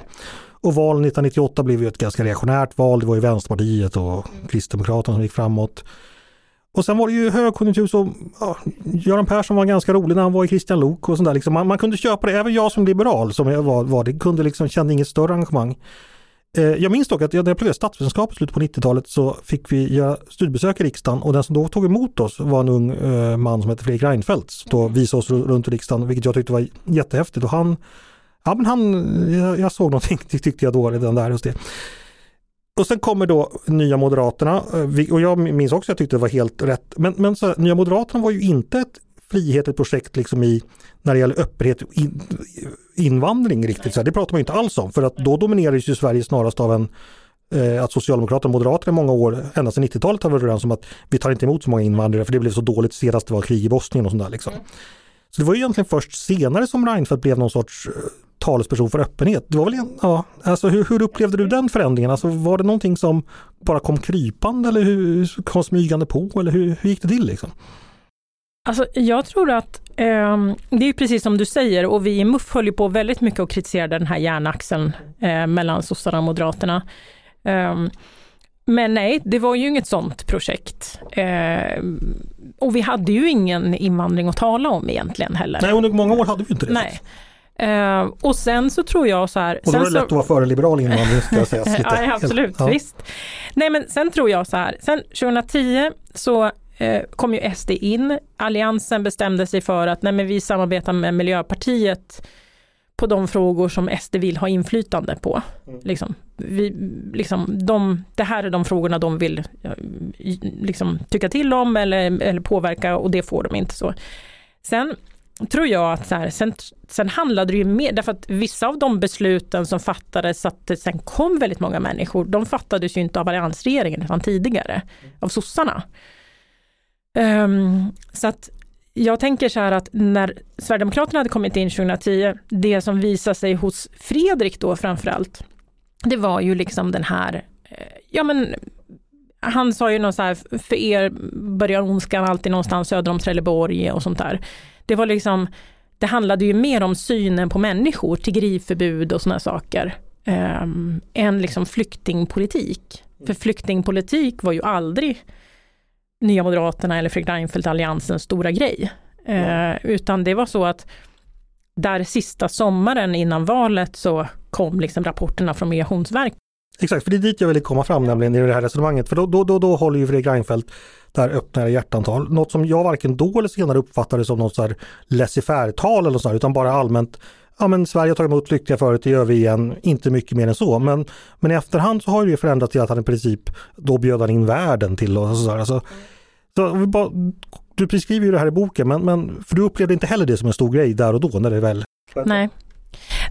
Och valen 1998 blev ju ett ganska reaktionärt val, det var ju Vänsterpartiet och Kristdemokraterna som gick framåt. Och sen var det ju högkonjunktur så ja, Göran Persson var ganska rolig när han var i Christian Lok och sådär. Liksom man, man, kunde köpa det, även jag som liberal som jag var, var det kunde liksom kände inget större engagemang. Eh, jag minns dock att när jag pluggade statsvetenskap i slutet på 90-talet så fick vi göra studiebesök i riksdagen och den som då tog emot oss var en ung eh, man som hette Fredrik Reinfeldt. som Då visade oss runt i riksdagen vilket jag tyckte var jättehäftigt och han, ja men han, jag, jag såg någonting tyckte jag då redan där hos det. Och sen kommer då Nya Moderaterna eh, och jag minns också att jag tyckte det var helt rätt. Men, men så, Nya Moderaterna var ju inte ett frihetligt projekt liksom i när det gäller öppenhet och in, invandring riktigt. Så det pratar man inte alls om för att då dominerades ju Sverige snarast av en eh, att Socialdemokraterna och Moderaterna i många år, ända sedan 90-talet har varit överens om att vi tar inte emot så många invandrare för det blev så dåligt senast det var krig i Bosnien och sånt Liksom. Så det var egentligen först senare som Reinfeldt blev någon sorts eh, talesperson för öppenhet. Det var väl en, ja, alltså hur, hur, upplevde du den förändringen? Alltså var det någonting som bara kom krypande eller hur, kom smygande på eller hur, hur gick det till liksom? Alltså, jag tror att eh, det är precis som du säger och vi i MUF höll ju på väldigt mycket och kritiserade den här järnaxeln eh, mellan sossarna och moderaterna. Eh, men nej, det var ju inget sånt projekt. Eh, och vi hade ju ingen invandring att tala om egentligen heller. Nej, under många år hade vi inte det. Nej. Uh, och sen så tror jag så här. Och då är det lätt att vara för liberal invandring ska jag säga. ja, absolut, ja. visst. Nej men sen tror jag så här, sen 2010 så uh, kom ju SD in. Alliansen bestämde sig för att nej, men vi samarbetar med Miljöpartiet på de frågor som SD vill ha inflytande på. Mm. Liksom, vi, liksom, de, det här är de frågorna de vill liksom, tycka till om eller, eller påverka och det får de inte. så. Sen tror jag att så här, sen, sen handlade det ju mer, därför att vissa av de besluten som fattades, att det sen kom väldigt många människor, de fattades ju inte av alliansregeringen utan tidigare, av sossarna. Um, så att jag tänker så här att när Sverigedemokraterna hade kommit in 2010, det som visade sig hos Fredrik då framförallt, det var ju liksom den här, eh, ja men han sa ju något så här, för er börjar ondskan alltid någonstans söder om Trelleborg och sånt där. Det var liksom, det handlade ju mer om synen på människor, tiggeriförbud och sådana saker, eh, än liksom flyktingpolitik. För flyktingpolitik var ju aldrig Nya Moderaterna eller Fredrik Reinfeldt alliansens stora grej. Eh, utan det var så att där sista sommaren innan valet så kom liksom rapporterna från Migrationsverket. Exakt, för det är dit jag ville komma fram nämligen i det här resonemanget. För då, då, då, då håller ju Fredrik Reinfeldt det här öppnare hjärtantal. Något som jag varken då eller senare uppfattade som något så här laissez-faire-tal eller så utan bara allmänt ja men Sverige har tagit emot flyktingar förut, det gör vi igen, inte mycket mer än så. Men, men i efterhand så har det förändrats till att han i princip då bjöd han in världen till och så. Alltså, så bara, du beskriver ju det här i boken, men, men för du upplevde inte heller det som en stor grej där och då när det väl... Nej.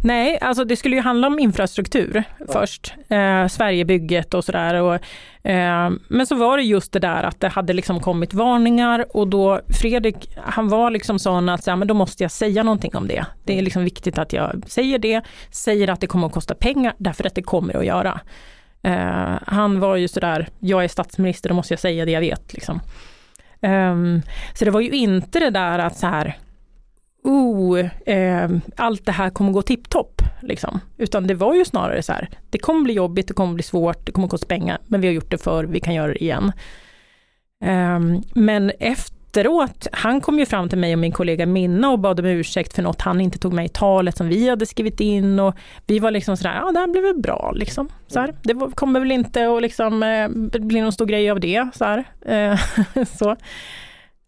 Nej, alltså det skulle ju handla om infrastruktur ja. först, eh, Sverigebygget och sådär. Eh, men så var det just det där att det hade liksom kommit varningar och då Fredrik, han var liksom sån att ja, men då måste jag säga någonting om det. Det är liksom viktigt att jag säger det, säger att det kommer att kosta pengar därför att det kommer att göra. Eh, han var ju sådär, jag är statsminister, då måste jag säga det jag vet. Liksom. Um, så det var ju inte det där att så här, oh, eh, allt det här kommer gå tipptopp. Liksom. Utan det var ju snarare så här, det kommer bli jobbigt, det kommer bli svårt, det kommer kosta pengar, men vi har gjort det för vi kan göra det igen. Eh, men efteråt, han kom ju fram till mig och min kollega Minna och bad om ursäkt för något han inte tog med i talet som vi hade skrivit in och vi var liksom sådär, ja det här blev väl bra liksom. Så här, det kommer väl inte att liksom, eh, bli någon stor grej av det. Så, här. Eh, så.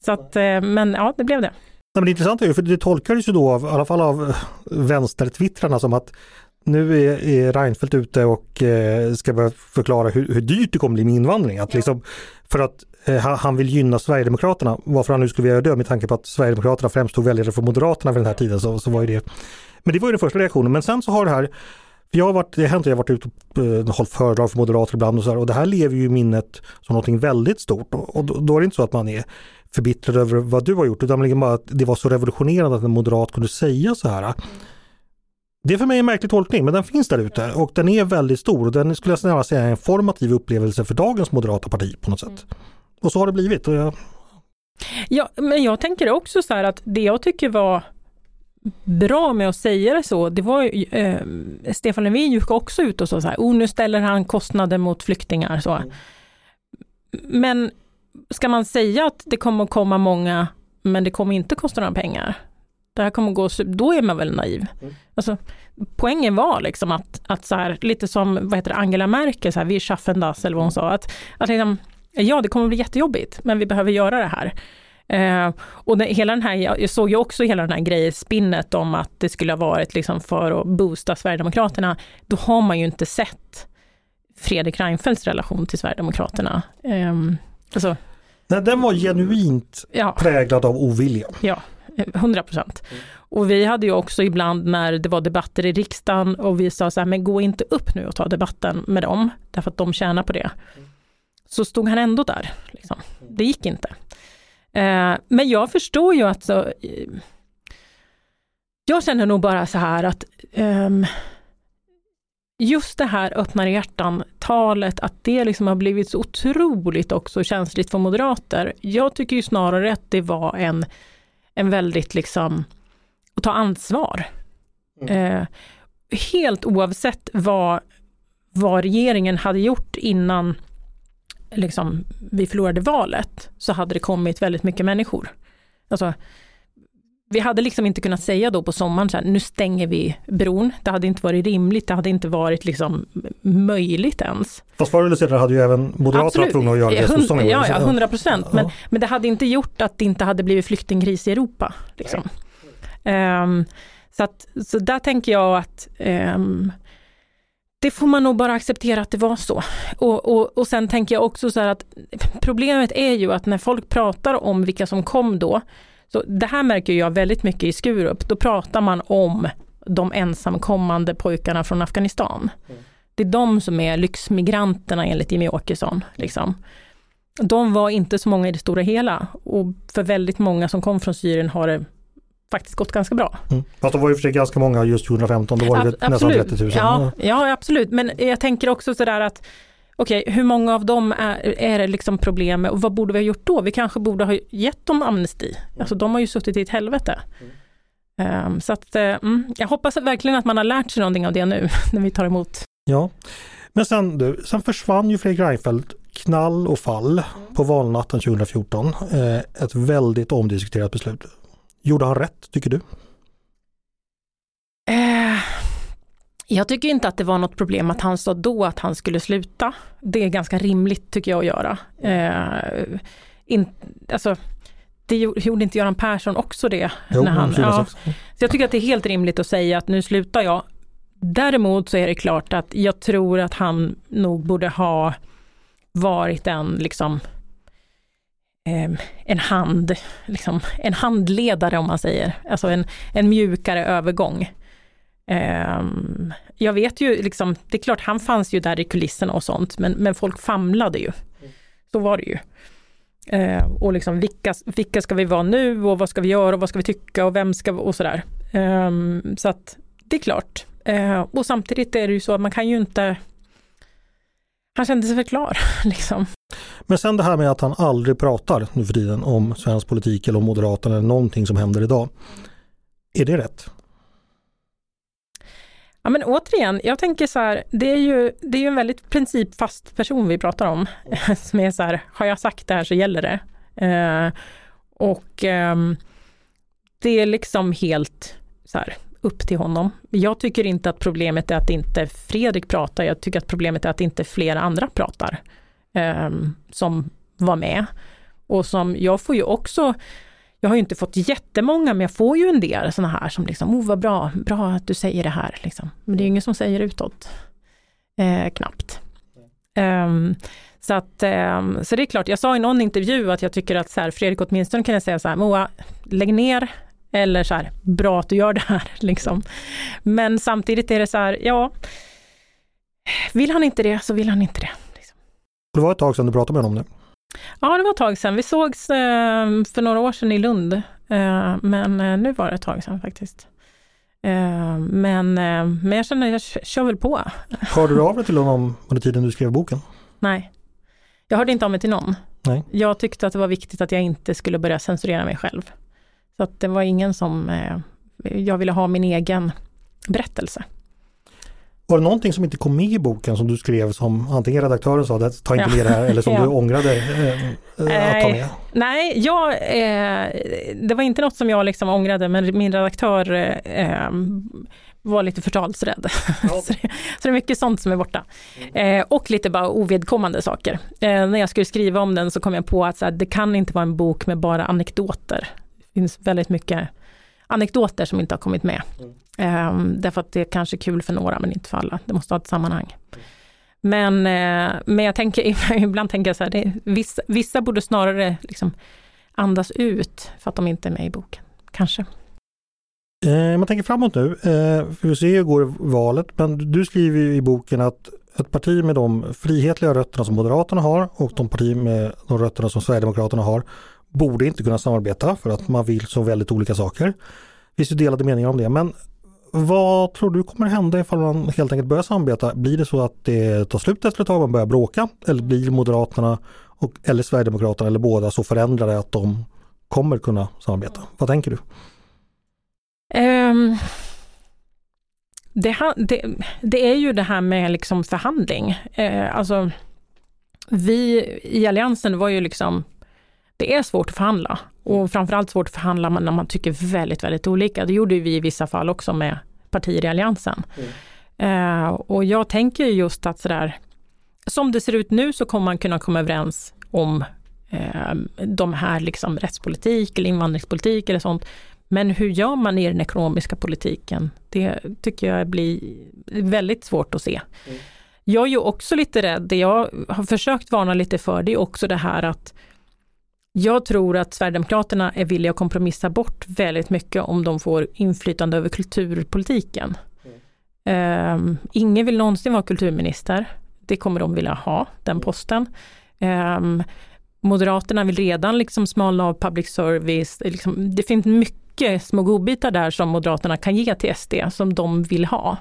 så att, eh, men ja, det blev det. Nej, men det intressanta är ju, för det tolkades ju då av, i alla fall av vänstertwittrarna som att nu är, är Reinfeldt ute och eh, ska börja förklara hur, hur dyrt det kommer bli med invandring. Att liksom, för att eh, han vill gynna Sverigedemokraterna, varför han nu skulle vilja göra det med tanke på att Sverigedemokraterna främst tog väljare från Moderaterna vid den här tiden. Så, så var ju det. Men det var ju den första reaktionen. Men sen så har det här jag har varit, det har hänt att jag har varit ute och eh, hållit föredrag för moderater ibland och så här, och det här lever ju i minnet som någonting väldigt stort. Och, och då, då, är det inte så att man är förbittrad över vad du har gjort, utan bara att det var så revolutionerande att en moderat kunde säga så här. Det är för mig en märklig tolkning, men den finns där ute och den är väldigt stor. Och den skulle jag snarare säga är en formativ upplevelse för dagens moderata parti på något sätt. Mm. Och så har det blivit. Och jag... Ja, men jag tänker också så här att det jag tycker var bra med att säga det så, det var ju, eh, Stefan Löfven gick också ut och sa så här, oh, nu ställer han kostnader mot flyktingar. Så. Mm. Men ska man säga att det kommer komma många, men det kommer inte kosta några pengar? Det här kommer gå, då är man väl naiv. Mm. Alltså, poängen var liksom att, att så här, lite som vad heter det, Angela Merkel, så här, vi schaffen das, eller vad hon sa, att, att liksom, ja det kommer bli jättejobbigt, men vi behöver göra det här. Eh, och det, hela den här, jag såg ju också hela den här grejen, spinnet om att det skulle ha varit liksom för att boosta Sverigedemokraterna. Då har man ju inte sett Fredrik Reinfeldts relation till Sverigedemokraterna. Eh, alltså, Nej, den var genuint ja. präglad av ovilja. Ja, 100 procent. Och vi hade ju också ibland när det var debatter i riksdagen och vi sa så här, men gå inte upp nu och ta debatten med dem, därför att de tjänar på det. Så stod han ändå där. Liksom. Det gick inte. Eh, men jag förstår ju att så, eh, jag känner nog bara så här att um, just det här öppnare hjärtan-talet, att det liksom har blivit så otroligt också känsligt för moderater. Jag tycker ju snarare att det var en, en väldigt liksom, att ta ansvar. Mm. Eh, helt oavsett vad, vad regeringen hade gjort innan liksom, vi förlorade valet, så hade det kommit väldigt mycket människor. Alltså, vi hade liksom inte kunnat säga då på sommaren så här, nu stänger vi bron. Det hade inte varit rimligt, det hade inte varit liksom möjligt ens. Fast förr eller senare hade ju även Moderaterna tvungna att göra det. Hund, ja, ja, 100 procent. Ja. Men, men det hade inte gjort att det inte hade blivit flyktingkris i Europa. Liksom. Um, så, att, så där tänker jag att um, det får man nog bara acceptera att det var så. Och, och, och sen tänker jag också så här att problemet är ju att när folk pratar om vilka som kom då, så det här märker jag väldigt mycket i Skurup, då pratar man om de ensamkommande pojkarna från Afghanistan. Mm. Det är de som är lyxmigranterna enligt Jimmy Åkesson. Liksom. De var inte så många i det stora hela och för väldigt många som kom från Syrien har det faktiskt gått ganska bra. Mm. Fast det var ju för sig ganska många just 2015, då var det Ab nästan 30 000. Ja, ja, absolut, men jag tänker också sådär att okej, okay, hur många av dem är, är det liksom problem med och vad borde vi ha gjort då? Vi kanske borde ha gett dem amnesti. Mm. Alltså de har ju suttit i ett helvete. Mm. Um, så att, um, jag hoppas verkligen att man har lärt sig någonting av det nu när vi tar emot. Ja, men sen, du, sen försvann ju Fredrik Reinfeldt knall och fall mm. på valnatten 2014. Eh, ett väldigt omdiskuterat beslut. Gjorde han rätt, tycker du? Eh, jag tycker inte att det var något problem att han sa då att han skulle sluta. Det är ganska rimligt tycker jag att göra. Eh, in, alltså, det gjorde inte Göran Persson också det? Jo, när han, ja. Så jag tycker att det är helt rimligt att säga att nu slutar jag. Däremot så är det klart att jag tror att han nog borde ha varit en liksom Ehm, en hand, liksom, en handledare om man säger, alltså en, en mjukare övergång. Eh, jag vet ju liksom, det är klart han fanns ju där i kulisserna och sånt, men, men folk famlade ju. Så var det ju. Eh, och liksom vilka, vilka ska vi vara nu och vad ska vi göra och vad ska vi tycka och vem ska och sådär. Eh, så att det är klart. Eh, och samtidigt är det ju så att man kan ju inte han kände sig väl klar. Liksom. Men sen det här med att han aldrig pratar nu för tiden om svensk politik eller om Moderaterna eller någonting som händer idag. Är det rätt? Ja men återigen, jag tänker så här, det är ju, det är ju en väldigt principfast person vi pratar om. Som är så här, har jag sagt det här så gäller det. Eh, och eh, det är liksom helt så här, upp till honom. Jag tycker inte att problemet är att inte Fredrik pratar, jag tycker att problemet är att inte flera andra pratar. Eh, som var med. Och som, jag får ju också jag har ju inte fått jättemånga, men jag får ju en del sådana här som liksom, oh vad bra, bra att du säger det här. Liksom. Men det är ju ingen som säger utåt. Eh, knappt. Um, så, att, um, så det är klart, jag sa i någon intervju att jag tycker att så här, Fredrik åtminstone kan jag säga så här, Moa, lägg ner, eller så här, bra att du gör det här. Liksom. Men samtidigt är det så här, ja, vill han inte det så vill han inte det. Liksom. Det var ett tag sedan du pratade med honom nu. Ja, det var ett tag sedan. Vi sågs eh, för några år sedan i Lund, eh, men eh, nu var det ett tag sedan faktiskt. Men, men jag känner jag kör väl på. Hörde du av dig till honom under tiden du skrev boken? Nej, jag hörde inte av mig till någon. Nej. Jag tyckte att det var viktigt att jag inte skulle börja censurera mig själv. Så att det var ingen som, jag ville ha min egen berättelse. Var det någonting som inte kom med i boken som du skrev som antingen redaktören sa, ta inte med det här, eller som ja. du ångrade eh, att ta med? Nej, jag, eh, det var inte något som jag liksom ångrade, men min redaktör eh, var lite förtalsrädd. Ja. så, det, så, det, är mycket sånt som är borta. Eh, och lite bara ovedkommande saker. Eh, när jag skulle skriva om den så kom jag på att här, det kan inte vara en bok med bara anekdoter. Det finns väldigt mycket anekdoter som inte har kommit med. Mm. Um, därför att det är kanske kul för några men inte för alla. Det måste ha ett sammanhang. Men, uh, men jag tänker, ibland tänker jag så här, det, vissa, vissa borde snarare liksom andas ut för att de inte är med i boken. Kanske. Eh, man tänker framåt nu, eh, vi ser hur går valet, men du skriver i boken att ett parti med de frihetliga rötterna som Moderaterna har och de partier med de rötterna som Sverigedemokraterna har borde inte kunna samarbeta för att man vill så väldigt olika saker. Det finns ju delade meningar om det, men vad tror du kommer hända ifall man helt enkelt börjar samarbeta? Blir det så att det tar slut efter ett tag, man börjar bråka? Eller blir Moderaterna och, eller Sverigedemokraterna eller båda så förändrade att de kommer kunna samarbeta? Vad tänker du? Um, det, det, det, är ju det här med liksom förhandling. Uh, alltså, vi i Alliansen var ju liksom, det är svårt att förhandla och framförallt svårt att förhandla när man tycker väldigt, väldigt olika. Det gjorde vi i vissa fall också med partier i Alliansen. Mm. Uh, och jag tänker just att sådär, som det ser ut nu så kommer man kunna komma överens om uh, de här liksom rättspolitik eller invandringspolitik eller sånt. Men hur gör man i den ekonomiska politiken? Det tycker jag blir väldigt svårt att se. Mm. Jag är ju också lite rädd, det jag har försökt varna lite för, det är också det här att jag tror att Sverigedemokraterna är villiga att kompromissa bort väldigt mycket om de får inflytande över kulturpolitiken. Mm. Um, ingen vill någonsin vara kulturminister. Det kommer de vilja ha, den mm. posten. Um, Moderaterna vill redan liksom smalna av public service. Liksom, det finns mycket små godbitar där som Moderaterna kan ge till SD som de vill ha.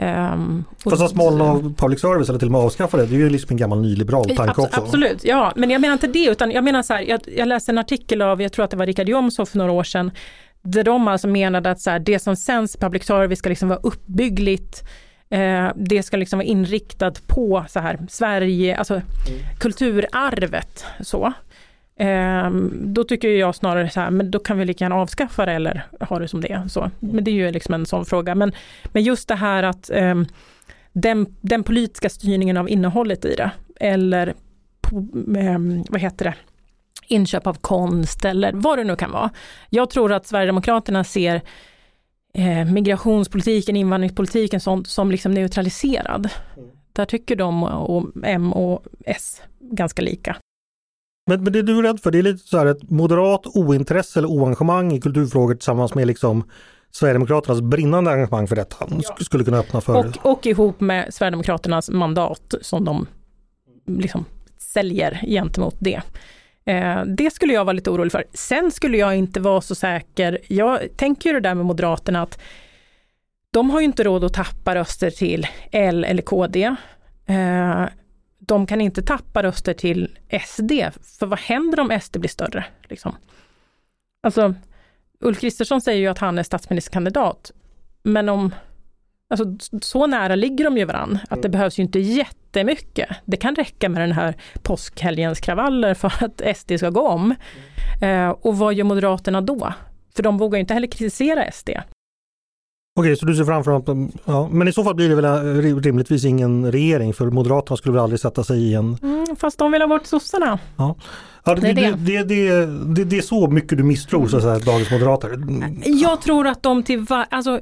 Um, Fast att smalna av public service eller till och med avskaffa det, det är ju liksom en gammal nyliberal tanke också. Absolut, ja men jag menar inte det utan jag menar så här, jag, jag läste en artikel av, jag tror att det var Richard Jomshof för några år sedan, där de alltså menade att så här, det som sänds public service ska liksom vara uppbyggligt, eh, det ska liksom vara inriktat på så här Sverige, alltså mm. kulturarvet så. Um, då tycker jag snarare så här, men då kan vi lika gärna avskaffa det eller ha det som det är. Så. Men det är ju liksom en sån fråga. Men, men just det här att um, den, den politiska styrningen av innehållet i det, eller um, vad heter det, inköp av konst eller vad det nu kan vara. Jag tror att Sverigedemokraterna ser eh, migrationspolitiken, invandringspolitiken sånt, som liksom neutraliserad. Mm. Där tycker de och M och S ganska lika. Men, men det du är rädd för, det är lite så här ett moderat ointresse eller oengagemang i kulturfrågor tillsammans med liksom Sverigedemokraternas brinnande engagemang för detta ja. skulle kunna öppna för... Och, och ihop med Sverigedemokraternas mandat som de liksom säljer gentemot det. Eh, det skulle jag vara lite orolig för. Sen skulle jag inte vara så säker. Jag tänker ju det där med Moderaterna att de har ju inte råd att tappa röster till L eller KD. Eh, de kan inte tappa röster till SD, för vad händer om SD blir större? Liksom? Alltså, Ulf Kristersson säger ju att han är statsministerkandidat, men om Alltså så nära ligger de ju varann att det behövs ju inte jättemycket. Det kan räcka med den här påskhelgens kravaller för att SD ska gå om. Eh, och vad gör Moderaterna då? För de vågar ju inte heller kritisera SD. Okej, så du ser framför att, ja, men i så fall blir det väl eh, rimligtvis ingen regering för Moderaterna skulle väl aldrig sätta sig i en... Mm, fast de vill ha bort sossarna. Ja. Ja, det, det, det, det, det, är så mycket du misstror så att säga, dagens moderater. Jag tror att de till var, alltså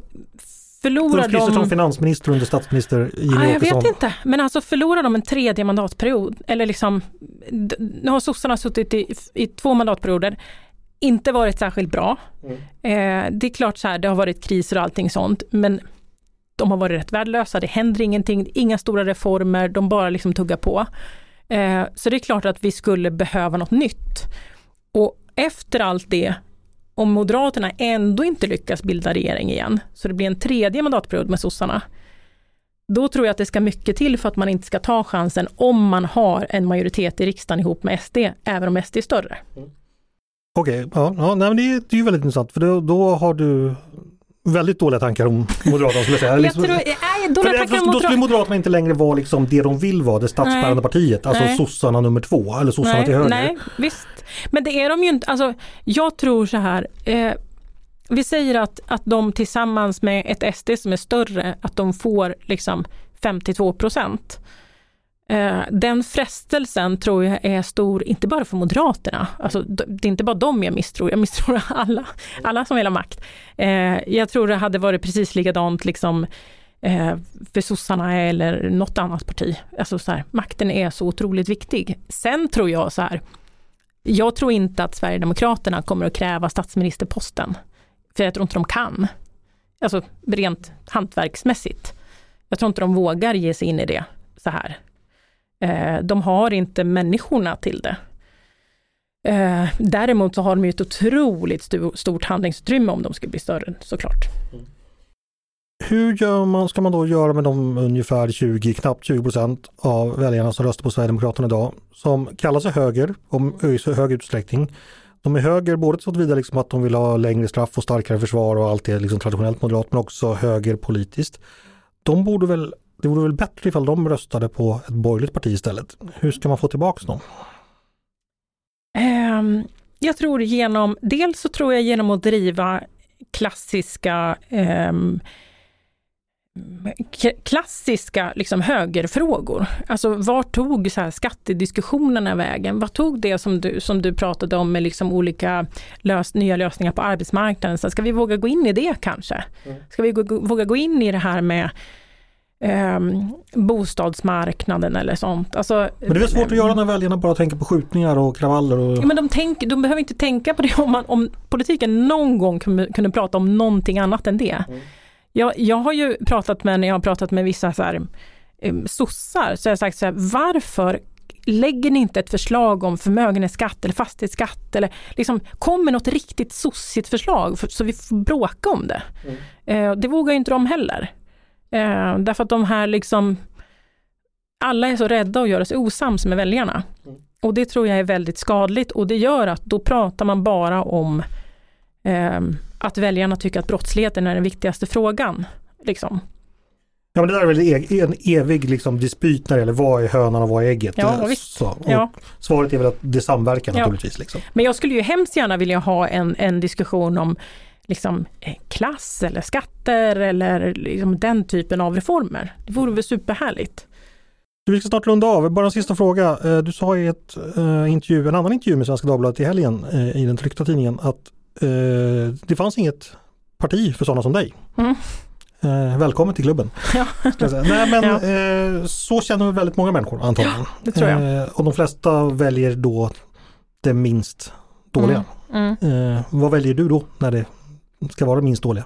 förlorar Ulf Kristersson de... finansminister under statsminister Jimmie ah, Jag vet inte, men alltså förlorar de en tredje mandatperiod eller liksom nu har sossarna suttit i, i två mandatperioder inte varit särskilt bra. Mm. Eh, det är klart så här, det har varit kriser och allting sånt, men de har varit rätt värdelösa, det händer ingenting, inga stora reformer, de bara liksom tuggar på. Eh, så det är klart att vi skulle behöva något nytt. Och efter allt det, om Moderaterna ändå inte lyckas bilda regering igen, så det blir en tredje mandatperiod med sossarna, då tror jag att det ska mycket till för att man inte ska ta chansen om man har en majoritet i riksdagen ihop med SD, även om SD är större. Mm. Okej, okay, ja, ja nej, men det, är, det är ju väldigt intressant för då, då har du väldigt dåliga tankar om Moderaterna skulle jag säga. Liksom, jag tror, nej, dåliga tankar om Då skulle Moderaterna inte längre vara liksom det de vill vara, det statsbärande partiet, alltså nej. sossarna nummer två eller sossarna nej, till höger. Nej, visst. Men det är de ju inte, alltså jag tror så här, eh, vi säger att, att de tillsammans med ett SD som är större, att de får liksom 52 procent. Eh, den frestelsen tror jag är stor, inte bara för Moderaterna, alltså, det är inte bara dem jag misstror, jag misstror alla, alla som vill ha makt. Eh, jag tror det hade varit precis likadant liksom, eh, för sossarna eller något annat parti. Alltså så här, makten är så otroligt viktig. Sen tror jag så här, jag tror inte att Sverigedemokraterna kommer att kräva statsministerposten, för jag tror inte de kan. Alltså rent hantverksmässigt. Jag tror inte de vågar ge sig in i det så här. Eh, de har inte människorna till det. Eh, däremot så har de ju ett otroligt stort handlingsutrymme om de skulle bli större såklart. Mm. Hur gör man, ska man då göra med de ungefär 20, knappt 20 procent av väljarna som röstar på Sverigedemokraterna idag, som kallar sig höger, om i hög utsträckning. De är höger både så vidare liksom att de vill ha längre straff och starkare försvar och allt det liksom traditionellt moderat, men också höger politiskt. De borde väl det vore väl bättre ifall de röstade på ett borgerligt parti istället. Hur ska man få tillbaka dem? Um, jag tror genom, dels så tror jag genom att driva klassiska um, klassiska liksom högerfrågor. Alltså var tog så här skattediskussionerna vägen? Vad tog det som du, som du pratade om med liksom olika lös, nya lösningar på arbetsmarknaden? Så ska vi våga gå in i det kanske? Mm. Ska vi gå, våga gå in i det här med eh, bostadsmarknaden eller sånt. Alltså, men det är svårt att göra när väljarna bara tänker på skjutningar och kravaller. Och... Ja, men de, tänk, de behöver inte tänka på det om, man, om politiken någon gång kunde, prata om någonting annat än det. Mm. Jag, jag har ju pratat med, när jag har pratat med vissa så här, eh, sossar, så har jag sagt så här, varför lägger ni inte ett förslag om förmögenhetsskatt eller fastighetsskatt eller liksom kommer något riktigt sossigt förslag för, så vi får bråka om det. Mm. Eh, det vågar inte de heller. Eh, därför att de här liksom, alla är så rädda att göra sig osams med väljarna. Mm. Och det tror jag är väldigt skadligt och det gör att då pratar man bara om eh, att väljarna tycker att brottsligheten är den viktigaste frågan. Liksom. Ja men det där är väl e-, en evig liksom, dispyt när det gäller vad är hönan och vad är ägget. Ja. Så, ja. Svaret är väl att det samverkar ja. naturligtvis. Liksom. Men jag skulle ju hemskt gärna vilja ha en, en diskussion om liksom, eh, klass eller skatter eller liksom den typen av reformer. Det vore väl superhärligt. Vi ska snart runda av. Bara en sista fråga. Eh, du sa i ett, uh, intervju, en annan intervju med Svenska Dagbladet i helgen i den tryckta tidningen att det fanns inget parti för sådana som dig. Mm. välkommen till klubben. Ja. Nej, men, ja. så känner väldigt många människor antagligen. Ja, det tror jag. och de flesta väljer då det minst dåliga. Mm. Mm. vad väljer du då när det ska vara minst dåliga?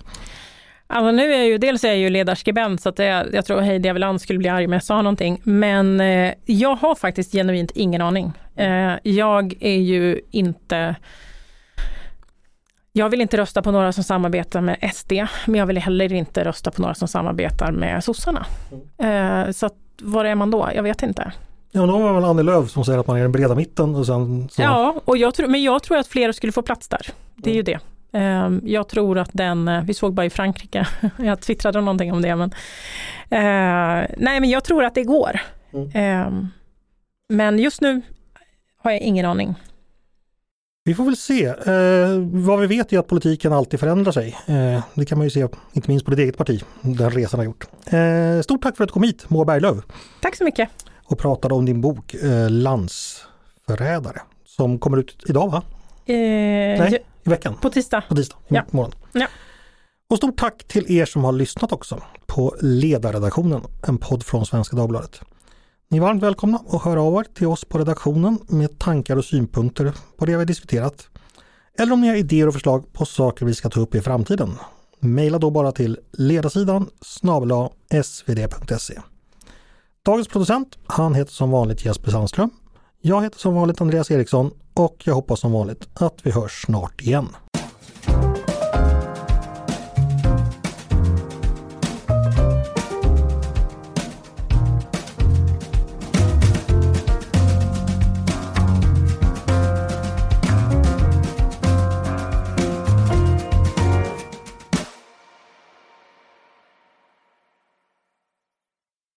Alltså nu är jag ju, dels är jag ju ledarskribent så att jag, jag tror Heidi Aveland skulle bli arg om jag sa någonting. Men eh, jag har faktiskt genuint ingen aning. Eh, jag är ju inte jag vill inte rösta på några som samarbetar med SD, men jag vill heller inte rösta på några som samarbetar med sossarna. Eh, så att, var är man då? Jag vet inte. Ja, då var väl Annie Lööf som säger att man är den breda mitten. Och sen, så... Ja, och jag tror, men jag tror att fler skulle få plats där. Det är ju det. Ehm, jag tror att den, eh, vi såg bara i Frankrike, jag twittrade någonting om det, men eh, nej men jag tror att det går. Mm. Ehm, men just nu har jag ingen aning. Vi får väl se. Eh, vad vi vet är att politiken alltid förändrar sig. Eh, det kan man ju se, inte minst på ditt eget parti, den resan har gjort. Eh, stort tack för att du kom hit, Moa Berglöf. Tack så mycket. Och pratade om din bok eh, Landsförrädare som kommer ut idag va? Eh, Nej, i veckan. På tisdag. På tisdag, ja. morgon. Ja. Och stort tack till er som har lyssnat också på Ledarredaktionen, en podd från Svenska Dagbladet. Ni är varmt välkomna att höra av er till oss på redaktionen med tankar och synpunkter på det vi har diskuterat. Eller om ni har idéer och förslag på saker vi ska ta upp i framtiden. Maila då bara till ledarsidan snabla svd.se. Dagens producent, han heter som vanligt Jesper Sandström. Jag heter som vanligt Andreas Eriksson och jag hoppas som vanligt att vi hörs snart igen.